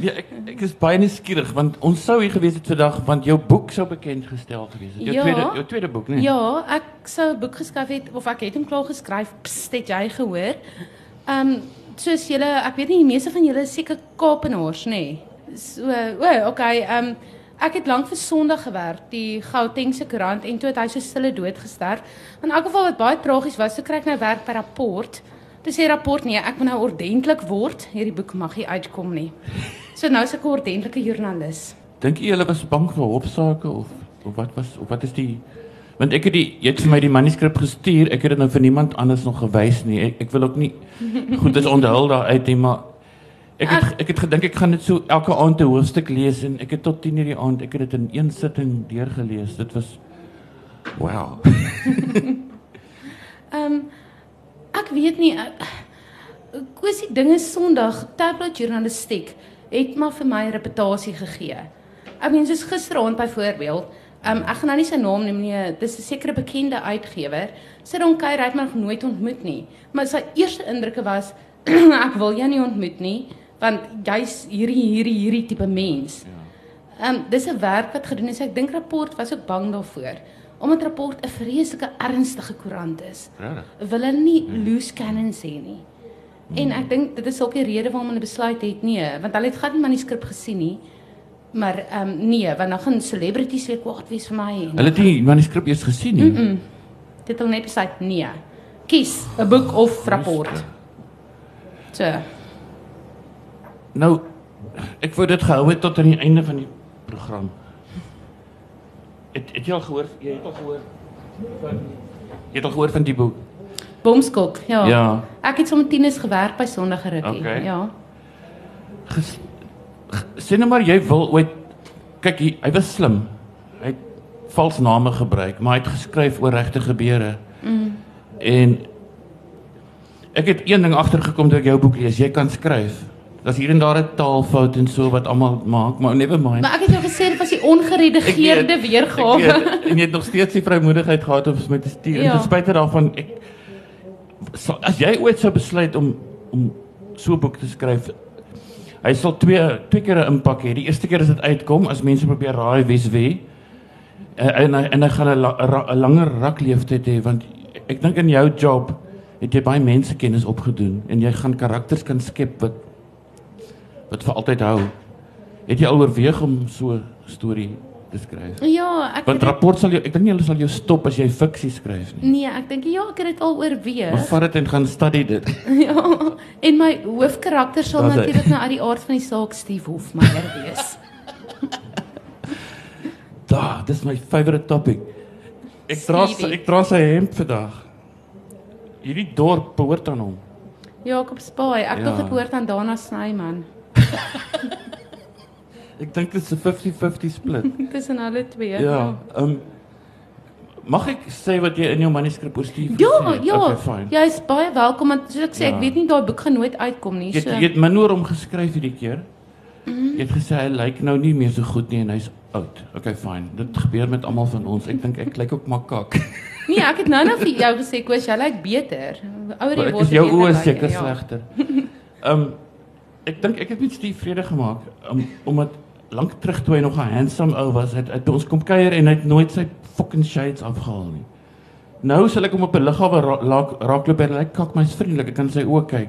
Ja, ek ek is baie nuuskierig want ons sou hier gewees het vandag want jou boek sou bekend gestel gewees het. Jou Ja. tweede jou tweede boek, nee. Ja, ek sou 'n boek geskryf het of ek het hom klaar geskryf. Psst, het jy gehoor? Ehm um, soos julle, ek weet nie die meeste van julle is seker Kaapenaars, nê? Nee. So, o, okay, ehm um, ek het lank vir Sondag gewerk, die Gautengse koerant en toe het hy so stille dood gesterf. In elk geval wat baie tragies was, so kry ek nou werk by Rapport. Toe sê Rapport nee, ek moet nou ordentlik word. Hierdie boek mag nie uitkom nie. So nou is ek 'n ordentlike joernalis. Dink jy hulle was bang vir hofsaake of of wat was of wat is die want ek het die jy het vir my die manuskrip gestuur. Ek het dit nou vir niemand anders nog gewys nie. Ek, ek wil ook nie goed dis onthul daar uit nie, maar ek het ek het gedink ek gaan dit so elke aand 'n hoofstuk lees en ek het tot 10:00 die aand ek het dit in een sitting deurgelees. Dit was wow. Ehm um, ek weet nie kwessie dinge Sondag tabloid journalistiek het maar vir my reputasie gegee. Ek meen soos gisteraand byvoorbeeld, ehm um, ek gaan nou nie sy naam noem nie, dis 'n sekere bekende uitgewer. Sidon Kay het my nog nooit ontmoet nie, maar sy eerste indrukke was ek wil jou nie ontmoet nie, want jy's hierdie hierdie hierdie tipe mens. Ehm um, dis 'n werk wat gedoen is. Ek dink rapport was ook bang daarvoor. Omdat rapport 'n vreeslike ernstige koerant is Regtig? wil hulle nie loose cannons hê nie. En ek dink dit is ook die rede waarom hulle besluit het nee, want hulle het glad nie manuskrip gesien nie. Maar ehm um, nee, want dan gaan celebrities weer kwaad wees vir my. En, Hulle het die manuskrip eers gesien nie. mm -mm, dit het net besluit nee. Kies 'n boek of rapport. So, Nou ek wou dit gehou het tot aan die einde van die program. Het, het jy al gehoor? Jy het al gehoor van Jy het al gehoor van die boek? Bomskok, ja. Ja. Ek het sommer tieners gewerk by Sondag gerukkie. Okay. Ja. Ges, sê nou maar jy wil ooit kyk hy, hy was slim. Hy het vals name gebruik, maar hy het geskryf oor regte gebeure. Mm. En ek het een ding agtergekom toe ek jou boek lees, jy kan skryf. Daar's hier en daar 'n taalfout en so wat almal maak, maar never mind. Maar ek het jou gesê ongeredigeerde weergawe. en jy het nog steeds die vrymoedigheid gehad om my te stuur. Ja. En ten spyte daarvan ek sal, as jy ooit sou besluit om om so 'n boek te skryf, hy sal twee twee keer 'n impak hê. Die eerste keer as dit uitkom, as mense probeer raai wie's wie. En en hy, en hy gaan 'n la, ra- langer rakleeftyd hê want ek dink in jou job het jy baie mensekennis opgedoen en jy gaan karakters kan skep wat wat vir altyd hou. Het jy al oorweeg om so storie te skryf? Ja, ek Want rapport sal jou ek dink nie hulle sal jou stop as jy fiksie skryf nie. Nee, ek dink ja, ek het dit al oorweeg. Maar vat dit en gaan study dit. Ja, en my hoofkarakter sal natuurlik nou uit die aard van die saak Steve Hofmeyer wees. Da, dis my favourite topic. Ek dra ek dra sy hemp vandag. Hierdie dorp behoort aan hom. Jakob Spaai, ek Ja. dink dit behoort aan Dana Snyman. Ek dink dit is 'n 50-50 split. Tussen hulle twee. ja. Ehm um, Mag ek sê wat jy in jou manuskrip oor Steve Ja, het? ja. Okay. Jy is baie welkom want soos ek sê, Ja. ek weet nie daai boek gaan nooit uitkom nie. Jy het, So. jy het min oor hom geskryf hierdie keer. Mhm. Jy het gesê hy lyk nou nie meer so goed nie en hy's oud. Okay, fine. Dit gebeur met almal van ons. Ek dink ek lyk ook maar kak. Nee, ek het nou nou vir jou gesê Koos, jy lyk beter. Hoe Ouer jy Maar ek word. is seker ja. slegter. Ehm um, ek dink ek het met Steve vrede gemaak um, omdat lank terug toe hy nog 'n handsome ou was, het hy by ons kom kuier en hy het nooit sy fucking shades afgehaal nie. Nou sal ek hom op 'n lughawe ra raak- raakloop en hy kak my vriendelik, ek kan sy oë kyk.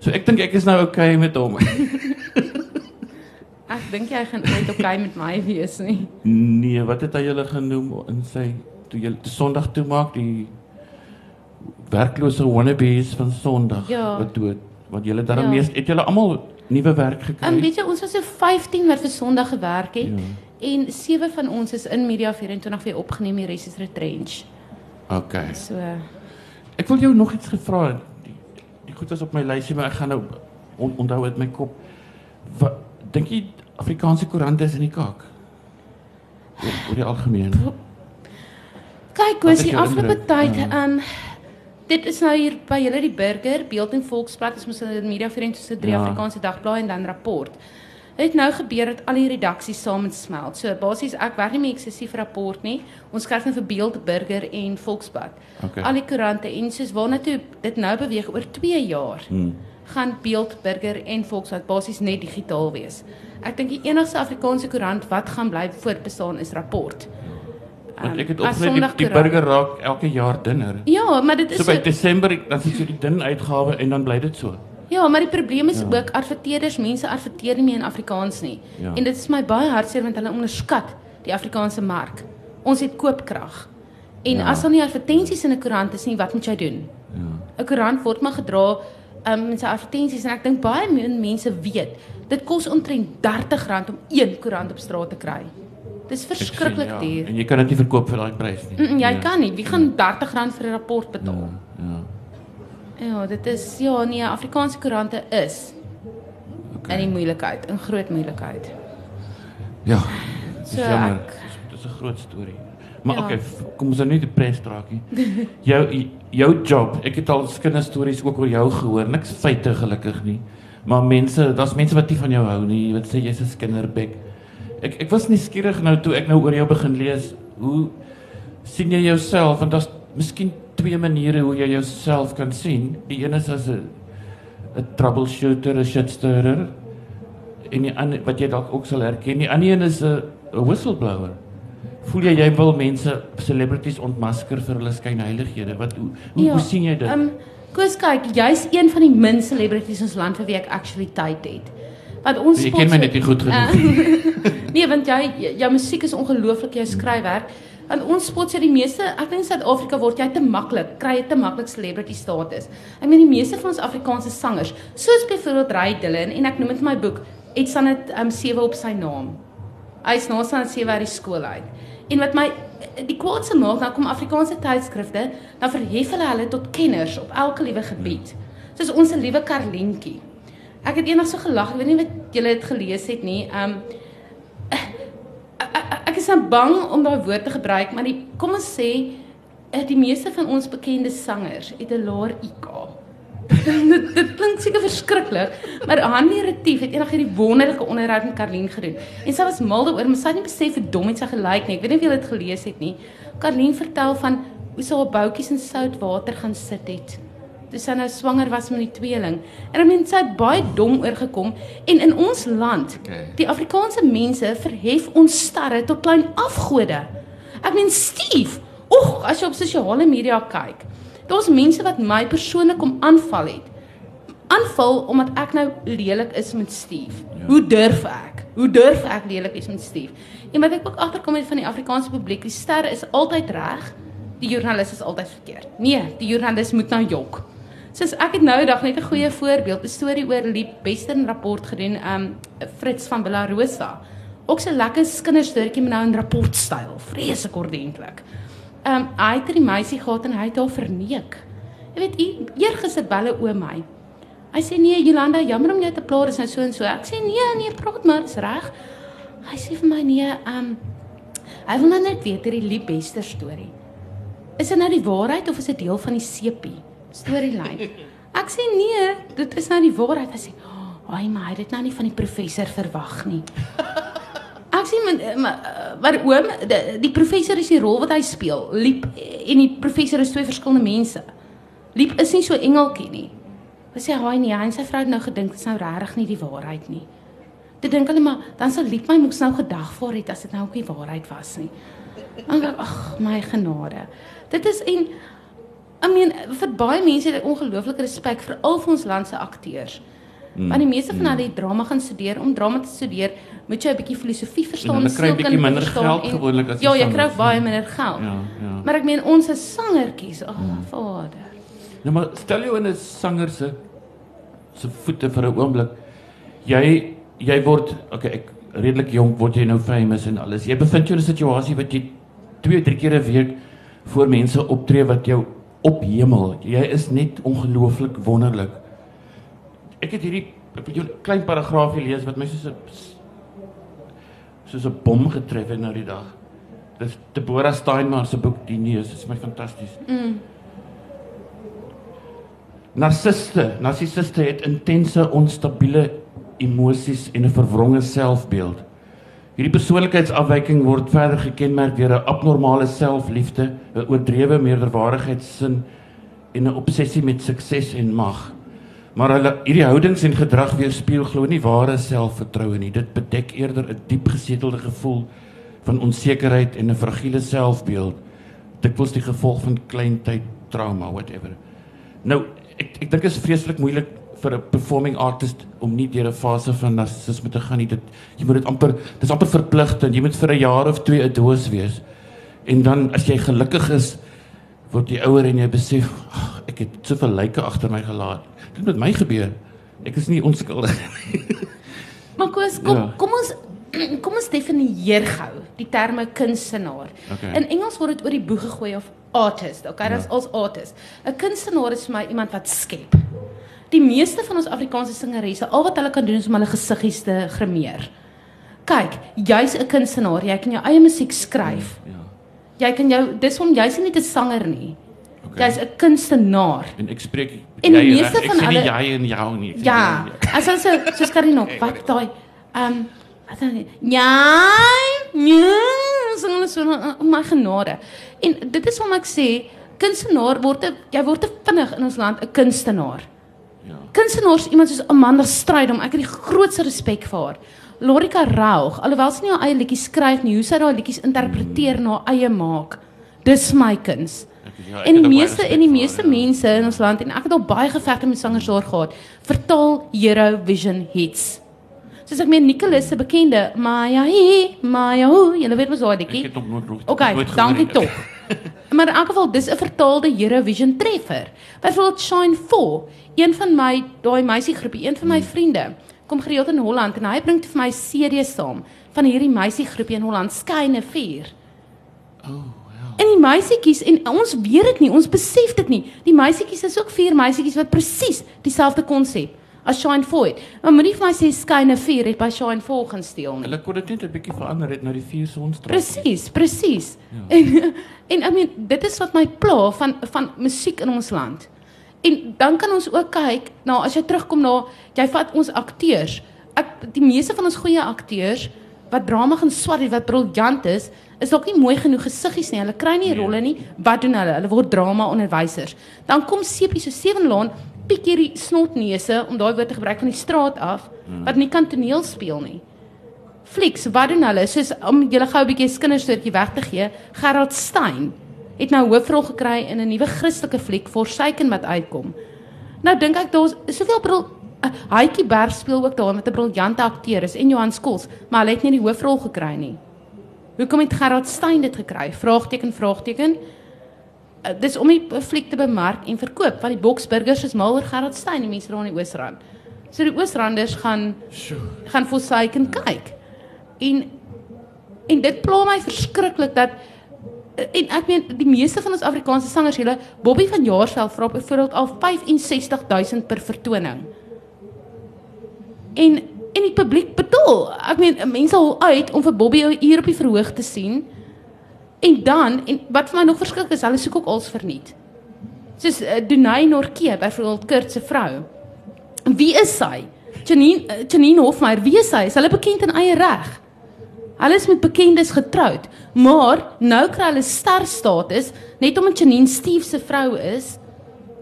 So ek dink ek is nou okay met hom. Ek dink jy gaan ooit okay met my wees nie. nee, wat het hy julle genoem in sy toe jy Sondag toe maak die werklose wannabes van Sondag Ja. wat dood want julle daarom Ja. het julle almal nuwe werk gekry. Um, weet jy, ons was so 15 wat vir Sondag gewerk het Ja. en sewe van ons is in Media 24 weer opgeneem, die res is retrench. Okay. So Ek wil jou nog iets gevra het. Die, die goed was op my lysie, maar ek gaan nou on, onthou uit my kop. Wat dink jy Afrikaanse koerante is in die kaak? Oor, die algemeen. kyk, is die afgelope tyd, Ja. ehm um, dit is nou hier by julle die Burger, Beeld en Volksblad, is mos in Media 24 se drie Ja. Afrikaanse dagblaaie en dan rapport. Dit het nou gebeur dat al die redaksies samensmelt. So basies ek werk nie meer eksklusief rapport nie. Ons skryf nou vir Beeld, Burger en Volksblad. Okay. Al die koerante en soos waarna toe dit nou beweeg oor 2 jaar. Hmm. gaan Beeld, Burger en Volksblad basies net digitaal wees. Ek dink die enigste Afrikaanse koerant wat gaan bly voortbestaan is Rapport. Want ek het opgelet die, die burger raak elke jaar dunner. Ja, maar dit is So by so- Desember dan is dit die dun uitgawe en dan bly dit so. Ja, maar die probleem is Ja. ja. ook adverteerders, mense adverteer nie meer in Afrikaans nie. Ja. En dit is my baie hartseer want hulle onderskat die Afrikaanse mark. Ons het koopkrag. En Ja. ja. as daar nie advertensies in 'n koerant is nie, wat moet jy doen? Ja. 'n Koerant word maar gedra um, met sy advertensies en ek dink baie min mense weet. Dit kos omtrent R30 om een koerant op straat te kry. Dis verskriklik ja. duur. En jy kan dit nie verkoop vir daai prys nie. Mm, -mm, jy Nee. kan nie. Wie gaan R30 vir 'n rapport betaal? Ja. Ja, dit is ja, nee, Afrikaanse koerante is Okay. in die moeilikheid, in groot moeilikheid. Ja. Dis So jammer. ek- Dis 'n groot storie. Maar Ja. okay, kom ons nou nie depressed raak nie. jou jou job, ek het al kinderstories ook oor jou gehoor. Niks feite gelukkig nie. Maar mense, daar's mense wat nie van jou hou nie. Wat sê jy's 'n skinderbek. Ek ek was nuuskierig nou toe ek nou oor jou begin lees. Hoe sien jy jouself? Want daar's miskien twee maniere hoe jy jouself kan sien. Die een is as 'n 'n troubleshooter, 'n shitstirrer en die ander wat jy dalk ook sal herken. Die ander een is 'n whistleblower. Voel jy jy wil mense celebrities ontmasker vir hulle skynheilighede? Wat hoe hoe, hoe sien jy dit? Um, Koos kyk, jy's een van die min celebrities in ons land vir wie ek actually tyd het. Want ons jy spot ken my net nie goed genoeg. Uh, nee, want jy jy- jou musiek is ongelooflik, jou skryfwerk. Want ons spot sê die meeste, ek dink in Suid-Afrika word jy te maklik, kry jy te maklik celebrity status. Ek meen die meeste van ons Afrikaanse sangers, soos byvoorbeeld Ray Dillon en ek noem dit in my boek, het staan dit um 7 op sy naam. Hy's na staan 7 uit die skool uit. En wat my die kwaadste maak, dan kom Afrikaanse tydskrifte, dan verhef hulle hulle tot kenners op elke liewe gebied. Soos ons liewe Karlientjie. Ek het eendag so gelag, ek weet nie wat julle dit gelees het nie. Um ek, ek is nou bang om daai woord te gebruik, maar die kom ons sê eh, die meeste van ons bekende sangers het 'n laer IQ. dit, dit klink seker verskriklik, maar Hanlie Retief het eendag hierdie wonderlike onderhoud met Karlien gedoen. En sy was mal daaroor, maar sy het nie besef hoe dom dit sy gelyk nie. Ek weet nie of julle dit gelees het nie. Karlien vertel van hoe sy haar boutjies in sout water gaan sit het. Toe sy nou swanger was met die tweeling. En ek meen sy het baie dom oorgekom en in ons land, Okay. die Afrikaanse mense verhef ons starre tot klein afgode. Ek meen Steve, oeg, as jy op sosiale media kyk, daar's mense wat my persoonlik kom aanval het. Aanval omdat ek nou lelik is met Steve. Ja. Hoe durf ek? Hoe durf ek lelik is met Steve? En wat ek ook agterkom het van die Afrikaanse publiek, die sterre is altyd reg, die joernalis is altyd verkeerd. Nee, die joernalis moet nou jok. Soos ek het nou eendag net 'n goeie voorbeeld, 'n storie oor Liep Western rapport gedoen, um Fritz van Bellarosa. Ook so lekker kinderstorie met nou in rapportstyl, vreeslik ordentlik. Um hy het die meisie gehad en hy het haar verneek. Jy weet, u- eergister belle oom my. Hy sê nee, Jolanda, jammer om jou te pla, dis nou so en so. Ek sê nee, nee, praat maar, dis reg. Hy sê vir my nee, um hy wil nou net weet oor die Liep Wester storie. Is dit nou die waarheid of is dit deel van die sepie storielyn? Ek sê nee, dit is nou die waarheid. Hy sê, "Ai, maar hy het dit nou nie van die professor verwag nie." Ek sê maar maar, maar oom, die, die professor is die rol wat hy speel. Liep en die professor is twee verskillende mense. Liep is nie so engeltjie nie. Hy sê, "Haai nee, hy en sy vrou het nou gedink dit is nou regtig nie die waarheid nie." Dit dink hulle maar dan sou Liep my moes nou gedagvaar het as dit nou ook die waarheid was nie. En ek, ag my genade. Dit is en I mean vir baie mense het ek ongelooflike respek vir al van ons land se akteurs. Mm. Want die meeste van hulle het drama gaan studeer. Om drama te studeer, moet jy 'n bietjie filosofie verstaan, En hulle kry bietjie sielkunde minder verstaan geld gewoonlik as Ja, jy kry ja. baie minder geld. Ja, ja. Maar ek meen ons is sangertjies. Ag, oh, Vader. Nou maar stel jou in 'n sanger se se voete vir 'n oomblik. Jy jy word okay, ek redelik jonk word jy nou famous en alles. Jy bevind jou in 'n situasie wat jy 2, 3 keer 'n week voor mense optree wat jou ophemel. Jy is net ongelooflik wonderlik. Ek het hierdie klein paragraafie lees wat my soos 'n soos 'n bom getref het nou die dag. Dis Deborah Steinmar se boek Die Neus. Dit is my fantasties. Mm. Narciste, narcissiste het intense onstabiele emosies en 'n verwronge selfbeeld. Hierdie persoonlikheidsafwyking word verder gekenmerk deur 'n abnormale selfliefde, 'n oordrewe meerderwaardigheidssin en 'n obsessie met sukses en mag. Maar hulle hierdie houdings en gedrag weerspieël glo nie ware selfvertroue nie. Dit bedek eerder 'n diep gesetelde gevoel van onsekerheid en 'n fragiele selfbeeld. Dit was die gevolg van kleintyd trauma whatever. Nou, ek ek dink dit is vreeslik moeilik vir 'n performing artist om nie deur 'n fase van narcissisme te gaan nie. Dit jy moet dit amper dis amper verpligtend. Jy moet vir 'n jaar of 2 'n doos wees. En dan as jy gelukkig is, word jy ouer en jy besef, ag, ek het soveel lyke agter my gelaat. Dit met my gebeur. Ek is nie onskuldig nie. Maar Koos, kom Ja. kom ons kom ons definieer gou die terme kunstenaar. Okay. In Engels word dit oor die boeg gegooi of artist. Okay, Ja. dis als artist. 'n Kunstenaar is vir my iemand wat skep. Die meeste van ons Afrikaanse singeresse, al wat hulle kan doen is om hulle gesiggies te grimeer. Kyk, jy's 'n kunstenaar, jy kan jou eie musiek skryf. Ja. Jy kan jou dis om jy's nie 'n sanger nie. Okay. Jy's 'n kunstenaar. En ek spreek En die meeste reg. van hulle- jy en jou nie. Ja, as ons so soos Karino, wat daai ehm wat dan ja, ja, sing hulle so oh my genade. En dit is hoekom ek sê kunstenaar word 'n jy word te vinnig in ons land 'n kunstenaar. Ja. Kunstenaars iemand soos Amanda Strydom, ek het die grootste respek vir haar. Lorika Raug, alhoewel sy nie haar eie liedjies skryf nie, hoe sy daai liedjies interpreteer na haar eie maak. Dis my kuns. Ek- ja, ek En die meeste en die meeste mense in ons land en ek het al baie gevegte met sangers daar gehad, vertaal Eurovision hits. Soos ek meen Nicholas se bekende Maya hi, Maya ho, jy weet mos daai Ek liedjie. het nog nooit nooit Okay, dankie tog. Maar in elk geval dis 'n vertaalde Eurovision treffer. Byvoorbeeld Shine 4, een van my daai meisiegroepie, een van my vriende, kom gereeld in Holland en hy bring vir my series saam van hierdie meisiegroepie in Holland, Skyne 4. Oh, ja. En die meisietjies en ons weet dit nie, ons besef dit nie. Die meisietjies is ook vier meisietjies wat presies dieselfde konsep as Shine 4 het. Maar moenie vir my sê Skyne 4 het by Shine 4 gaan steel nie. Hulle kon dit net 'n bietjie verander het na die vier sonstraat. Presies, presies. Ja. En en I mean dit is wat my pla van van musiek in ons land. En dan kan ons ook kyk na as jy terugkom na jy vat ons akteurs. Ek die meeste van ons goeie akteurs wat drama gaan swat het wat briljant is, is dalk nie mooi genoeg gesiggies nie. Hulle kry nie Nee. rolle nie. Wat doen hulle? Hulle word drama onderwysers. Dan kom Sepie so sewe laan piek hierdie snotneuse om daai woord te gebruik van die straat af wat nie kan toneel speel nie. Flieks, wat doen hulle? Soos om julle gou 'n bietjie skinderstootjie weg te gee, Gerard Stein het nou hoofrol gekry in 'n nuwe Christelike fliek Forsaken wat uitkom. Nou dink ek daar's soveel bril uh, Haitjie Berg speel ook daar met 'n briljante akteur is en Johan Skols, maar hulle het nie die hoofrol gekry nie. Hoekom het Gerard Stein dit gekry? Vraagteken, vraagteken. Uh, dis om die fliek te bemark en verkoop want die boksburgers is mal oor Gerard Stein, die mense daar in die Oosrand. So die Oosranders gaan Sjoe. gaan Forsaken kyk. En en dit pla my verskriklik dat en ek meen die meeste van ons Afrikaanse sangers julle Bobby van Jaarsveld vra byvoorbeeld al 65000 per vertoning. En en die publiek betaal. Ek meen mense hou uit om vir Bobby 'n uur op die verhoog te sien. En dan en wat vir my nog verskrik is, hulle soek ook als verniet. Soos uh, Dunay Norke byvoorbeeld Kurt se vrou. Wie is sy? Janine uh, Janine Hofmeyer, wie is sy? Is hulle bekend in eie reg? Hulle is met bekendes getroud, maar nou kry hulle sterstatus net omdat Janine Steve se vrou is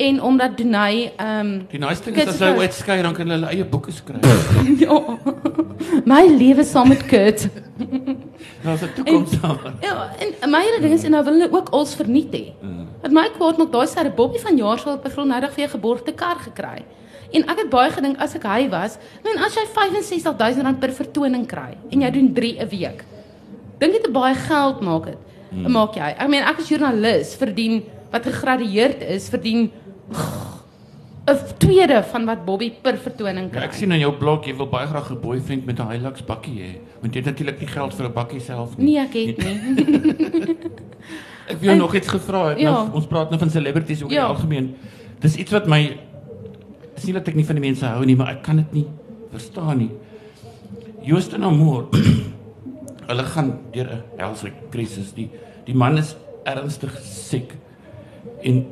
en omdat Dunay ehm um, Die nice ding is as hulle vrou- uitskei dan kan hulle hulle eie boeke skryf. ja. My lewe saam met Kurt. Daar's 'n toekoms daar. Ja, en my hele ding is en nou wil hulle ook als verniet hê. Wat my kwaad maak, daai sterre Bobby van Jaarsveld het dag vir 'n geboortekar gekry. En ek het baie gedink as ek hy was, ek meen as jy 65000 rand per vertoning kry en jy doen 3 'n week. Dink jy te baie geld maak dit? Hmm. Maak jy? Ek meen ek as joernalis verdien wat gegradueerd is, verdien 'n tweede van wat Bobby per vertoning Ja, kry. ek sien in jou blog jy wil baie graag 'n boyfriend met 'n Hilux bakkie hê. Want jy het natuurlik nie geld vir 'n bakkie self nie. Nee, ek het nie. Ek wil nog iets gevra het. Ja. Nou, ons praat nou van celebrities ook Ja. in algemeen. Dis iets wat my dis nie dat ek nie van die mense hou nie, maar ek kan dit nie verstaan nie. Joost en Amour. hulle gaan deur 'n helse krisis. Die die man is ernstig siek en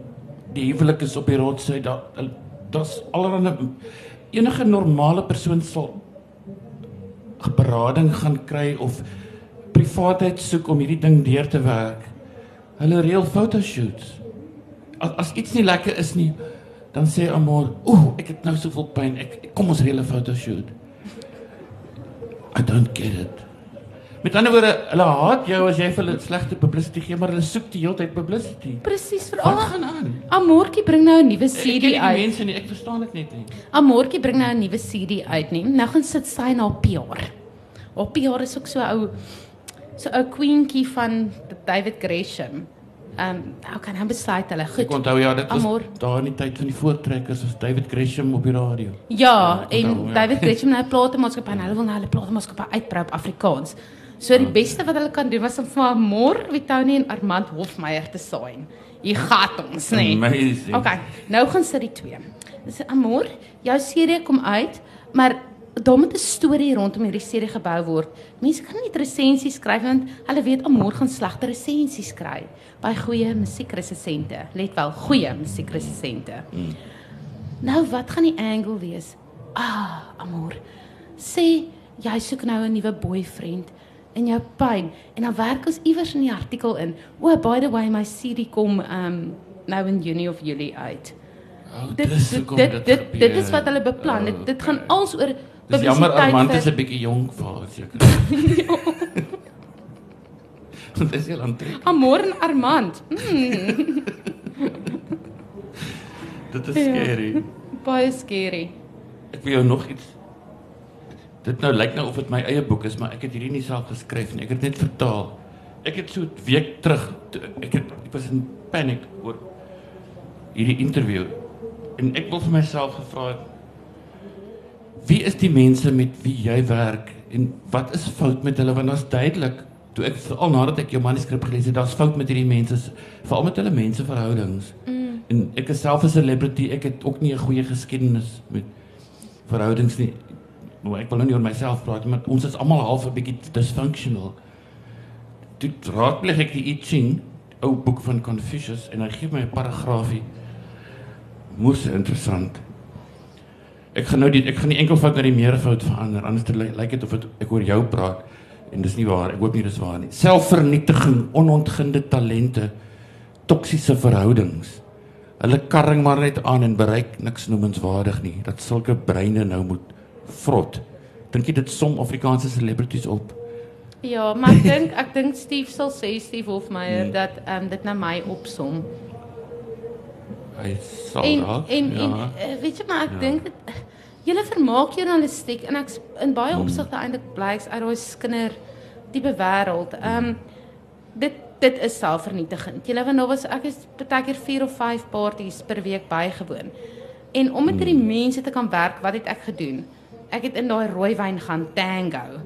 die huwelik is op die rotsy. Daar daar's allerlei enige normale persoon sal berading gaan kry of privaatheid soek om hierdie ding deur te werk. Hulle reël fotoshoots. As, as iets nie lekker is nie, dan sê Amor, "Ooh, ek het nou soveel pyn. Ek kom ons reël 'n fotoshoot." I don't get it. Met ander woorde, hulle haat jou as jy vir hulle slegte publicity gee, maar hulle soek die hele tyd publicity. Presies Wat veral gaan aan? Amortjie bring nou 'n nuwe Ek CD nie die uit. mense nie, ek verstaan dit net nie. Amortjie bring nou 'n nuwe CD uit nie. Nou gaan sit sy na PR. Haar PR is ook so ou so ou queentjie van David Gresham. Ehm um, hoe kan hy besluit hulle Ek goed? onthou ja, dit was Amor. daar in die tyd van die voortrekkers was David Gresham op die radio. Ja, Ja, en onthou, ja. David Gresham nou platemaatskappy en hulle wil nou hulle platemaatskappy uitbrei op Afrikaans. So die beste wat hulle kan doen was om vir Amor, Vitoni en Armand Hofmeyer te saai. Hier gat ons, nê. Amazing. Okay, nou gaan sit die twee. Dis Amor, jou serie kom uit, maar daar moet 'n storie rondom hierdie serie gebou word. Mense kan nie resensies skryf want hulle weet Amor gaan slegte resensies kry by goeie musiekresensente. Let wel, goeie musiekresensente. Mm. Nou wat gaan die angle wees? Ah, Amor. Sê jy soek nou 'n nuwe boyfriend in jou pyn en dan werk ons iewers in die artikel in. O, by the way, my CD kom um nou in Junie of Julie uit. Oh, Dit dis dit dit dit dit, is wat hulle beplan. Oh, Dit dit gaan okay. als oor Dis jammer Armand is 'n bietjie jonk vir haar seker. Want dis heel aantrekkelijk. Amor en Armand. Mm, Dit is Ja. scary. baie scary. Ek wil jou nog iets. Dit nou lyk nou of dit my eie boek is, maar ek het hierdie nie self geskryf nie. Ek het dit net vertaal. Ek het so 'n week terug ek het ek was in paniek oor hierdie interview en ek wil vir myself gevra het wie is die mense met wie jy werk en wat is fout met hulle want daar's duidelik toe ek veral nadat ek jou manuskrip gelees het, daar's fout met hierdie mense veral met hulle menseverhoudings. Mm. En ek is self 'n celebrity, ek het ook nie 'n goeie geskiedenis met verhoudings nie. Nou ek wil nou nie oor myself praat maar ons is almal half 'n bietjie dysfunctional. Toe raadpleeg ek die I Ching, ou boek van Confucius en hy gee my 'n paragraafie. Moes interessant. Ek gaan nou die ek gaan nie enkelvoud na die meervoud verander, anders te ly- lyk dit of dit ek oor jou praat en dis nie waar. Ek hoop nie dis waar nie. Selfvernietiging, onontginde talente, toksiese verhoudings. Hulle karring maar net aan en bereik niks noemenswaardig nie. Dat sulke breine nou moet vrot. Dink jy dit som Afrikaanse celebrities op? Ja, maar ek dink ek dink Steve sal sê Steve Hofmeyer Nee. dat ehm um, dit na my opsom. Hy sal en, dalk. en ja. en uh, weet jy maar ek Ja. dink dit julle vermaak journalistiek en ek in baie Hmm. opsigte eintlik blyks uit daai skinder tipe wêreld. Ehm um, dit dit is selfvernietigend. Julle want daar was ek is baie keer 4 of 5 parties per week bygewoon. En om met hierdie Hmm. mense te kan werk, wat het ek gedoen? Ek het in daai rooiwyn gaan tango.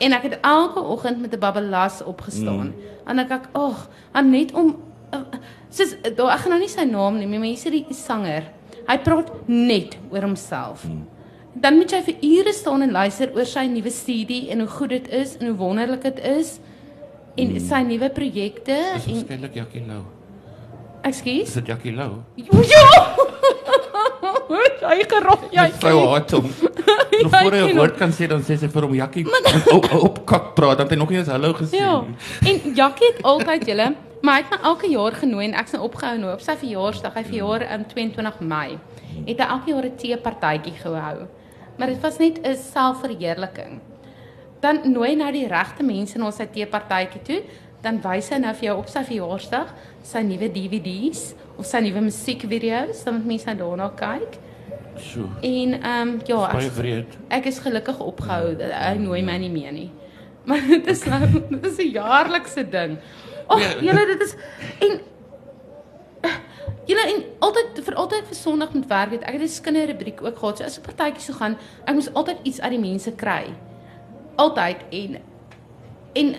en ek het elke oggend met 'n babbelas opgestaan. Mm. En ek ek, ag, en net om uh, soos daar ek gaan nou nie sy naam noem nie, maar hier's die sanger. Hy praat net oor homself. Mm. Dan moet jy vir ure staan en luister oor sy nuwe studie en hoe goed dit is en hoe wonderlik dit is en Mm. sy nuwe projekte en waarskynlik Jackie Lou. Is ekskuus. dit Jackie Lou? Ja. Hoe hy gerol jy. Vrou haat hom. Nog voor hy 'n woord kan sê dan sê sy vir hom Jackie op op kak praat, dan het hy nog nie eens hallo gesê Ja. En Jackie het altyd julle, maar hy het my elke jaar genooi en ek's nou opgehou nou op sy verjaarsdag. Hy verjaar um, 22 Mei. Het hy elke jaar 'n teepartytjie gehou. Maar dit was net 'n selfverheerliking. Dan nooi nou die regte mense na sy teepartytjie toe, dan wys hy nou vir jou op sy verjaarsdag sy nuwe DVD's of sy nuwe musiekvideo's, dan moet mense nou daarna kyk. Sjoe. En ehm um, ja, ek, ek is gelukkig opgehou. Hy nooi my nie meer nie. Maar dit is nou dit is 'n jaarlikse ding. Ag, Ja, julle dit is en julle en altyd vir altyd vir Sondag met werk het ek het 'n skinderrubriek ook gehad. So as ek partytjies sou gaan, ek moes altyd iets uit die mense kry. Altyd en en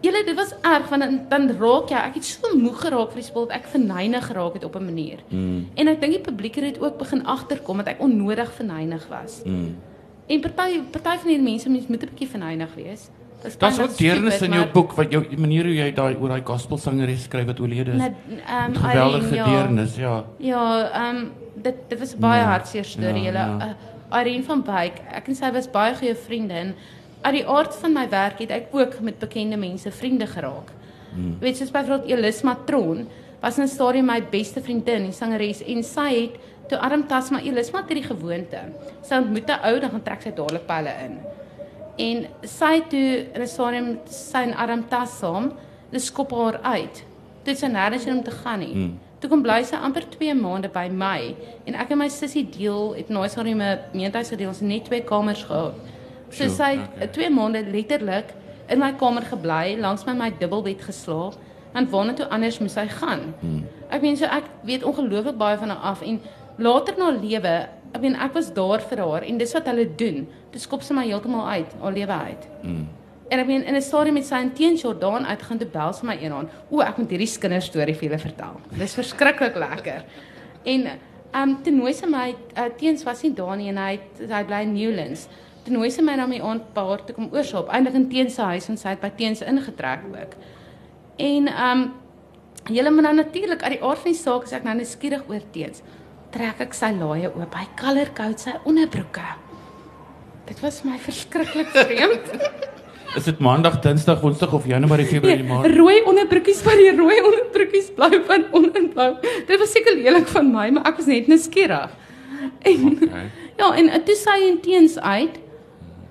julle dit was erg want dan, dan raak jy ek het so moeg geraak vir die spul dat ek verneig geraak het op 'n manier. Mm. En ek dink die publiek het dit ook begin agterkom dat ek onnodig verneig was. Mm. En party party van hierdie mense mens moet 'n bietjie verneig wees. Dis Daar's kinda ook deernis in jou maar- boek wat jou die manier hoe jy daai oor daai gospelsangeres skryf wat oorlede is. Ehm Geweldige Irene, ja. deernis, ja. Ja, ehm dit dit was baie Ja, hartseer storie. ja, Julle ja. uh, Irene van Wyk, ek en sy was baie goeie vriende en uit die aard van my werk het ek ook met bekende mense vriende geraak. Mm. Weet soos byvoorbeeld Elis Matron was in 'n stadium my beste vriendin, die sangeres en sy het toe Adam Tasma Elisma het hierdie gewoonte. Sy ontmoet 'n ou dan gaan trek sy dadelik hulle in. En sy het toe in 'n stadium sy en Adam Tas saam, dis skop haar uit. Dit sy nêrens om te gaan nie. Hmm. Toe kom bly sy amper 2 maande by my en ek en my sussie deel het nou sorry my meentuis gedeel ons net twee kamers gehad. So sy okay. 2 okay. maande letterlik in my kamer gebly, langs my my dubbelbed geslaap en waarna toe anders moes hy gaan. Hmm. Ek meen so ek weet ongelooflik baie van haar af en later na lewe, ek meen ek was daar vir haar en dis wat hulle doen. Dis skop sy my heeltemal uit, haar lewe uit. Mm. En ek meen in 'n stadium met sy en teen Jordan uitgaan toe bel sy my eendag. O, ek moet hierdie kinderstorie vir julle vertel. Dis verskriklik lekker. En ehm um, toe nooi sy my uh, teens was nie daar nie en hy hy bly in Newlands. Toe nooi sy my na my aand paar toe kom oorsaap, eintlik in teens se huis en sy het by teens ingetrek ook. En ehm um, julle moet nou natuurlik uit die aard van die saak as ek nou nuuskierig oor teens trek ek sy laaie oop. Hy color code sy onderbroeke. Dit was my verskriklik vreemd. Is dit maandag, dinsdag, woensdag of Januarie, Februarie, Nee, Maart? rooi onderbroekies van die rooi onderbroekies blou van onderblou. Dit was seker lelik van my, maar ek was net nuuskierig. En Okay. ja, en toe sy en teens uit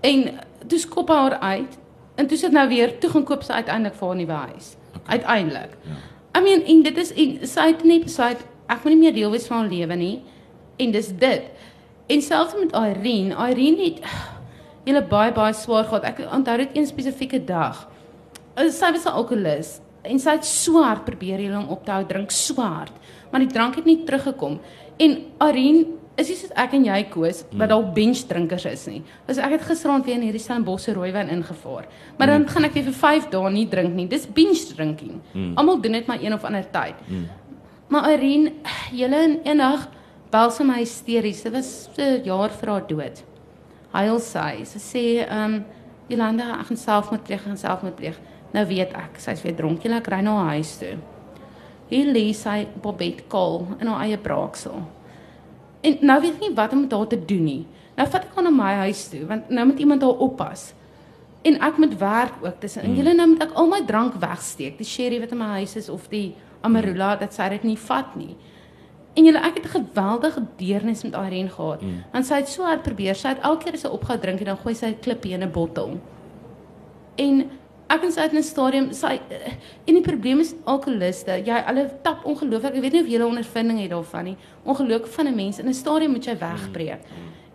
en toe skop haar uit en toe sit nou weer toe gaan koop sy uiteindelik vir haar nuwe huis. Okay. Uiteindelik. Ja. I mean, en dit is en sy het net besluit ek moet nie meer deel wees van haar lewe nie. En dis dit. En selfs met Irene, Irene het julle baie baie swaar gehad. Ek onthou dit een spesifieke dag. Uh, Sy was 'n alkoholist en sy het so hard probeer hierdie om op te hou drink so hard, maar die drank het nie teruggekom. En Irene is nie soos ek en jy koos wat dalk bench drinkers is nie. Dus ek het gisteraand weer in hierdie Stellenbosse rooiwyn ingevaar. Maar dan gaan ek weer vir 5 dae nie drink nie. Dis binge drinking. Almal doen dit maar een of ander tyd. Maar Irene, julle in eendag bel sy my hysteries. Dit was 'n jaar vir haar dood. Huil sy. Sy sê, ehm, um, Jolanda, ek gaan selfmoord pleeg, ek gaan selfmoord pleeg. Nou weet ek, sy's weer dronk. Jy ek ry na haar huis toe. Hier lê sy op bed kaal in haar eie braaksel. En nou weet ek nie wat om met haar te doen nie. Nou vat ek haar na my huis toe want nou moet iemand haar oppas. En ek moet werk ook tussen. En julle nou moet ek al my drank wegsteek, die sherry wat in my huis is of die amarula dat sy dit nie vat nie. En julle ek het 'n geweldige deernis met Irene gehad. Mm. Want sy het so hard probeer. Sy het elke keer as sy opgehou drink en dan gooi sy 'n klippie in 'n bottel. En ek en sy het in 'n stadium sy en die probleem is alkoholiste. Jy hulle tap ongelooflik. Ek weet nie of 'n ondervinding het daarvan nie. Ongelukkig van 'n mens in 'n stadium moet jy wegbreek.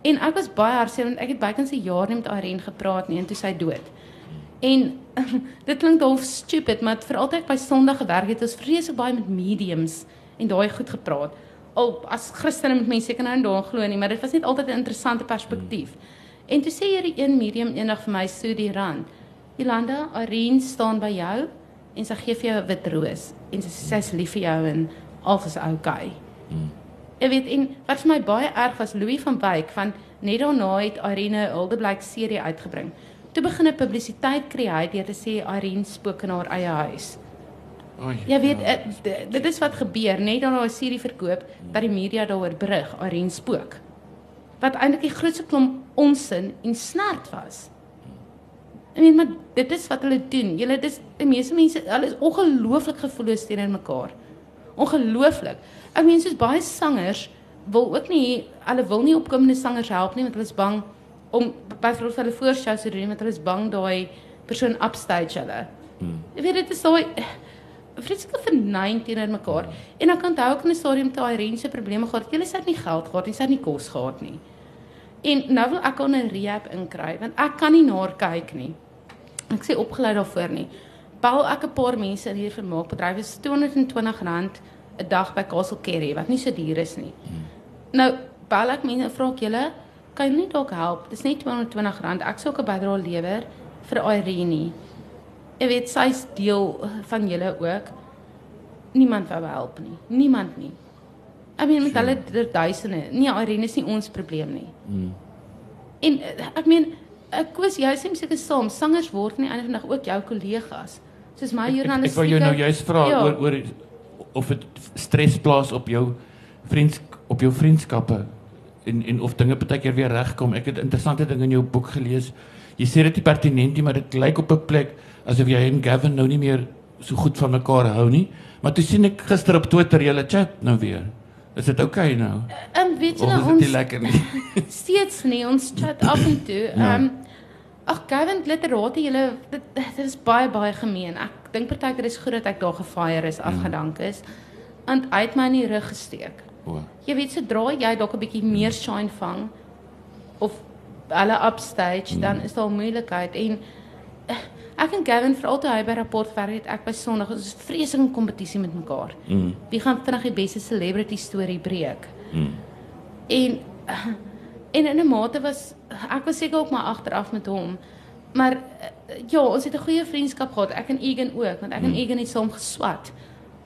En ek was baie hartseer want ek het bykans 'n jaar nie met Irene gepraat nie en toe sy dood. En dit klink half stupid, maar vir altyd by Sondag gewerk het ons vreeslik baie met mediums en daai goed gepraat. Al as Christene moet mense seker nou en daar glo nie, maar dit was net altyd 'n interessante perspektief. En toe sê hierdie een medium eendag vir my so die rand. Jolanda, Irene staan by jou en sy gee vir jou 'n wit roos en sy sê sy's lief vir jou en alles is oukei. Jy weet en wat vir my baie erg was Louis van Wyk van net daarna het Irene Hildeblyk serie uitgebring. Toe begin 'n publisiteit skei deur te sê Irene spook in haar eie huis. Oei. Jy weet ja, dit, dit is wat gebeur net dan haar serie verkoop dat die media daaroor berig Irene spook. Wat eintlik die grootste klomp onsin en snert was. Ek meen maar dit is wat hulle doen. Julle dis die meeste mense hulle is ongelooflik gevoelloos teenoor mekaar. Ongelooflik. Ek meen soos baie sangers wil ook nie hulle wil nie opkomende sangers help nie want hulle is bang om byvoorbeeld hulle voorshows te doen want hulle is bang daai persoon upstage hulle. Hmm. Jy weet dit is daai vreeslike vernein teenoor mekaar. En ek onthou ook in 'n stadium toe Irene se probleme gehad, jy het nie geld gehad nie, sy het nie kos gehad nie. En nou wil ek aan 'n rehab inkry want ek kan nie na haar kyk nie. Ek sê opgelei daarvoor nie. Bel ek 'n paar mense in hier vermaakbedryf is R220 'n dag by Castle Kerry wat nie so duur is nie. Nou bel ek mense en vra ek julle kan jy nie dalk help? Dis net R220. Ek sou ook 'n bydrae lewer vir Irene. Jy weet sy's deel van julle ook. Niemand wou help nie. Niemand nie. Ek meen met hulle er duisende. Nee, Irene is nie ons probleem nie. Mm. En eh, ek meen ek koos jy sê seker saam, sangers word nie einde van dag ook jou kollegas. Soos my Ek, ek, ek journalistiek. wou jou nou juist vra Ja. oor oor of dit stres plaas op jou vriends op jou vriendskappe en en of dinge baie keer weer regkom. Ek het interessante dinge in jou boek gelees. Jy sê dit is pertinent, nie, maar dit lyk op 'n plek asof jy en Gavin nou nie meer so goed van mekaar hou nie. Maar toe sien ek gister op Twitter julle chat nou weer. Is dit oukei okay nou? Ehm um, weet jy nou ons lekker nie? steeds nie ons chat af en toe. Ehm Ja. um, ag Gavin literate julle dit, dit is baie baie gemeen. Ek dink partykeer is goed dat ek daar gefire is, afgedank is. Want hy het my in die rug gesteek. O. Jy weet sodra jy dalk 'n bietjie meer shine vang of hulle upstage, dan is daar moeilikheid en ek en Gavin veral toe hy by rapport werk het, ek by Sondag, ons is vreeslike kompetisie met mekaar. Mm. Wie gaan vinnig die beste celebrity storie breek? Mm. En en in 'n mate was ek was seker ook maar agteraf met hom. Maar eh, ja, ons het 'n goeie vriendskap gehad, ek en Egan ook, want ek en Egan het saam geswat.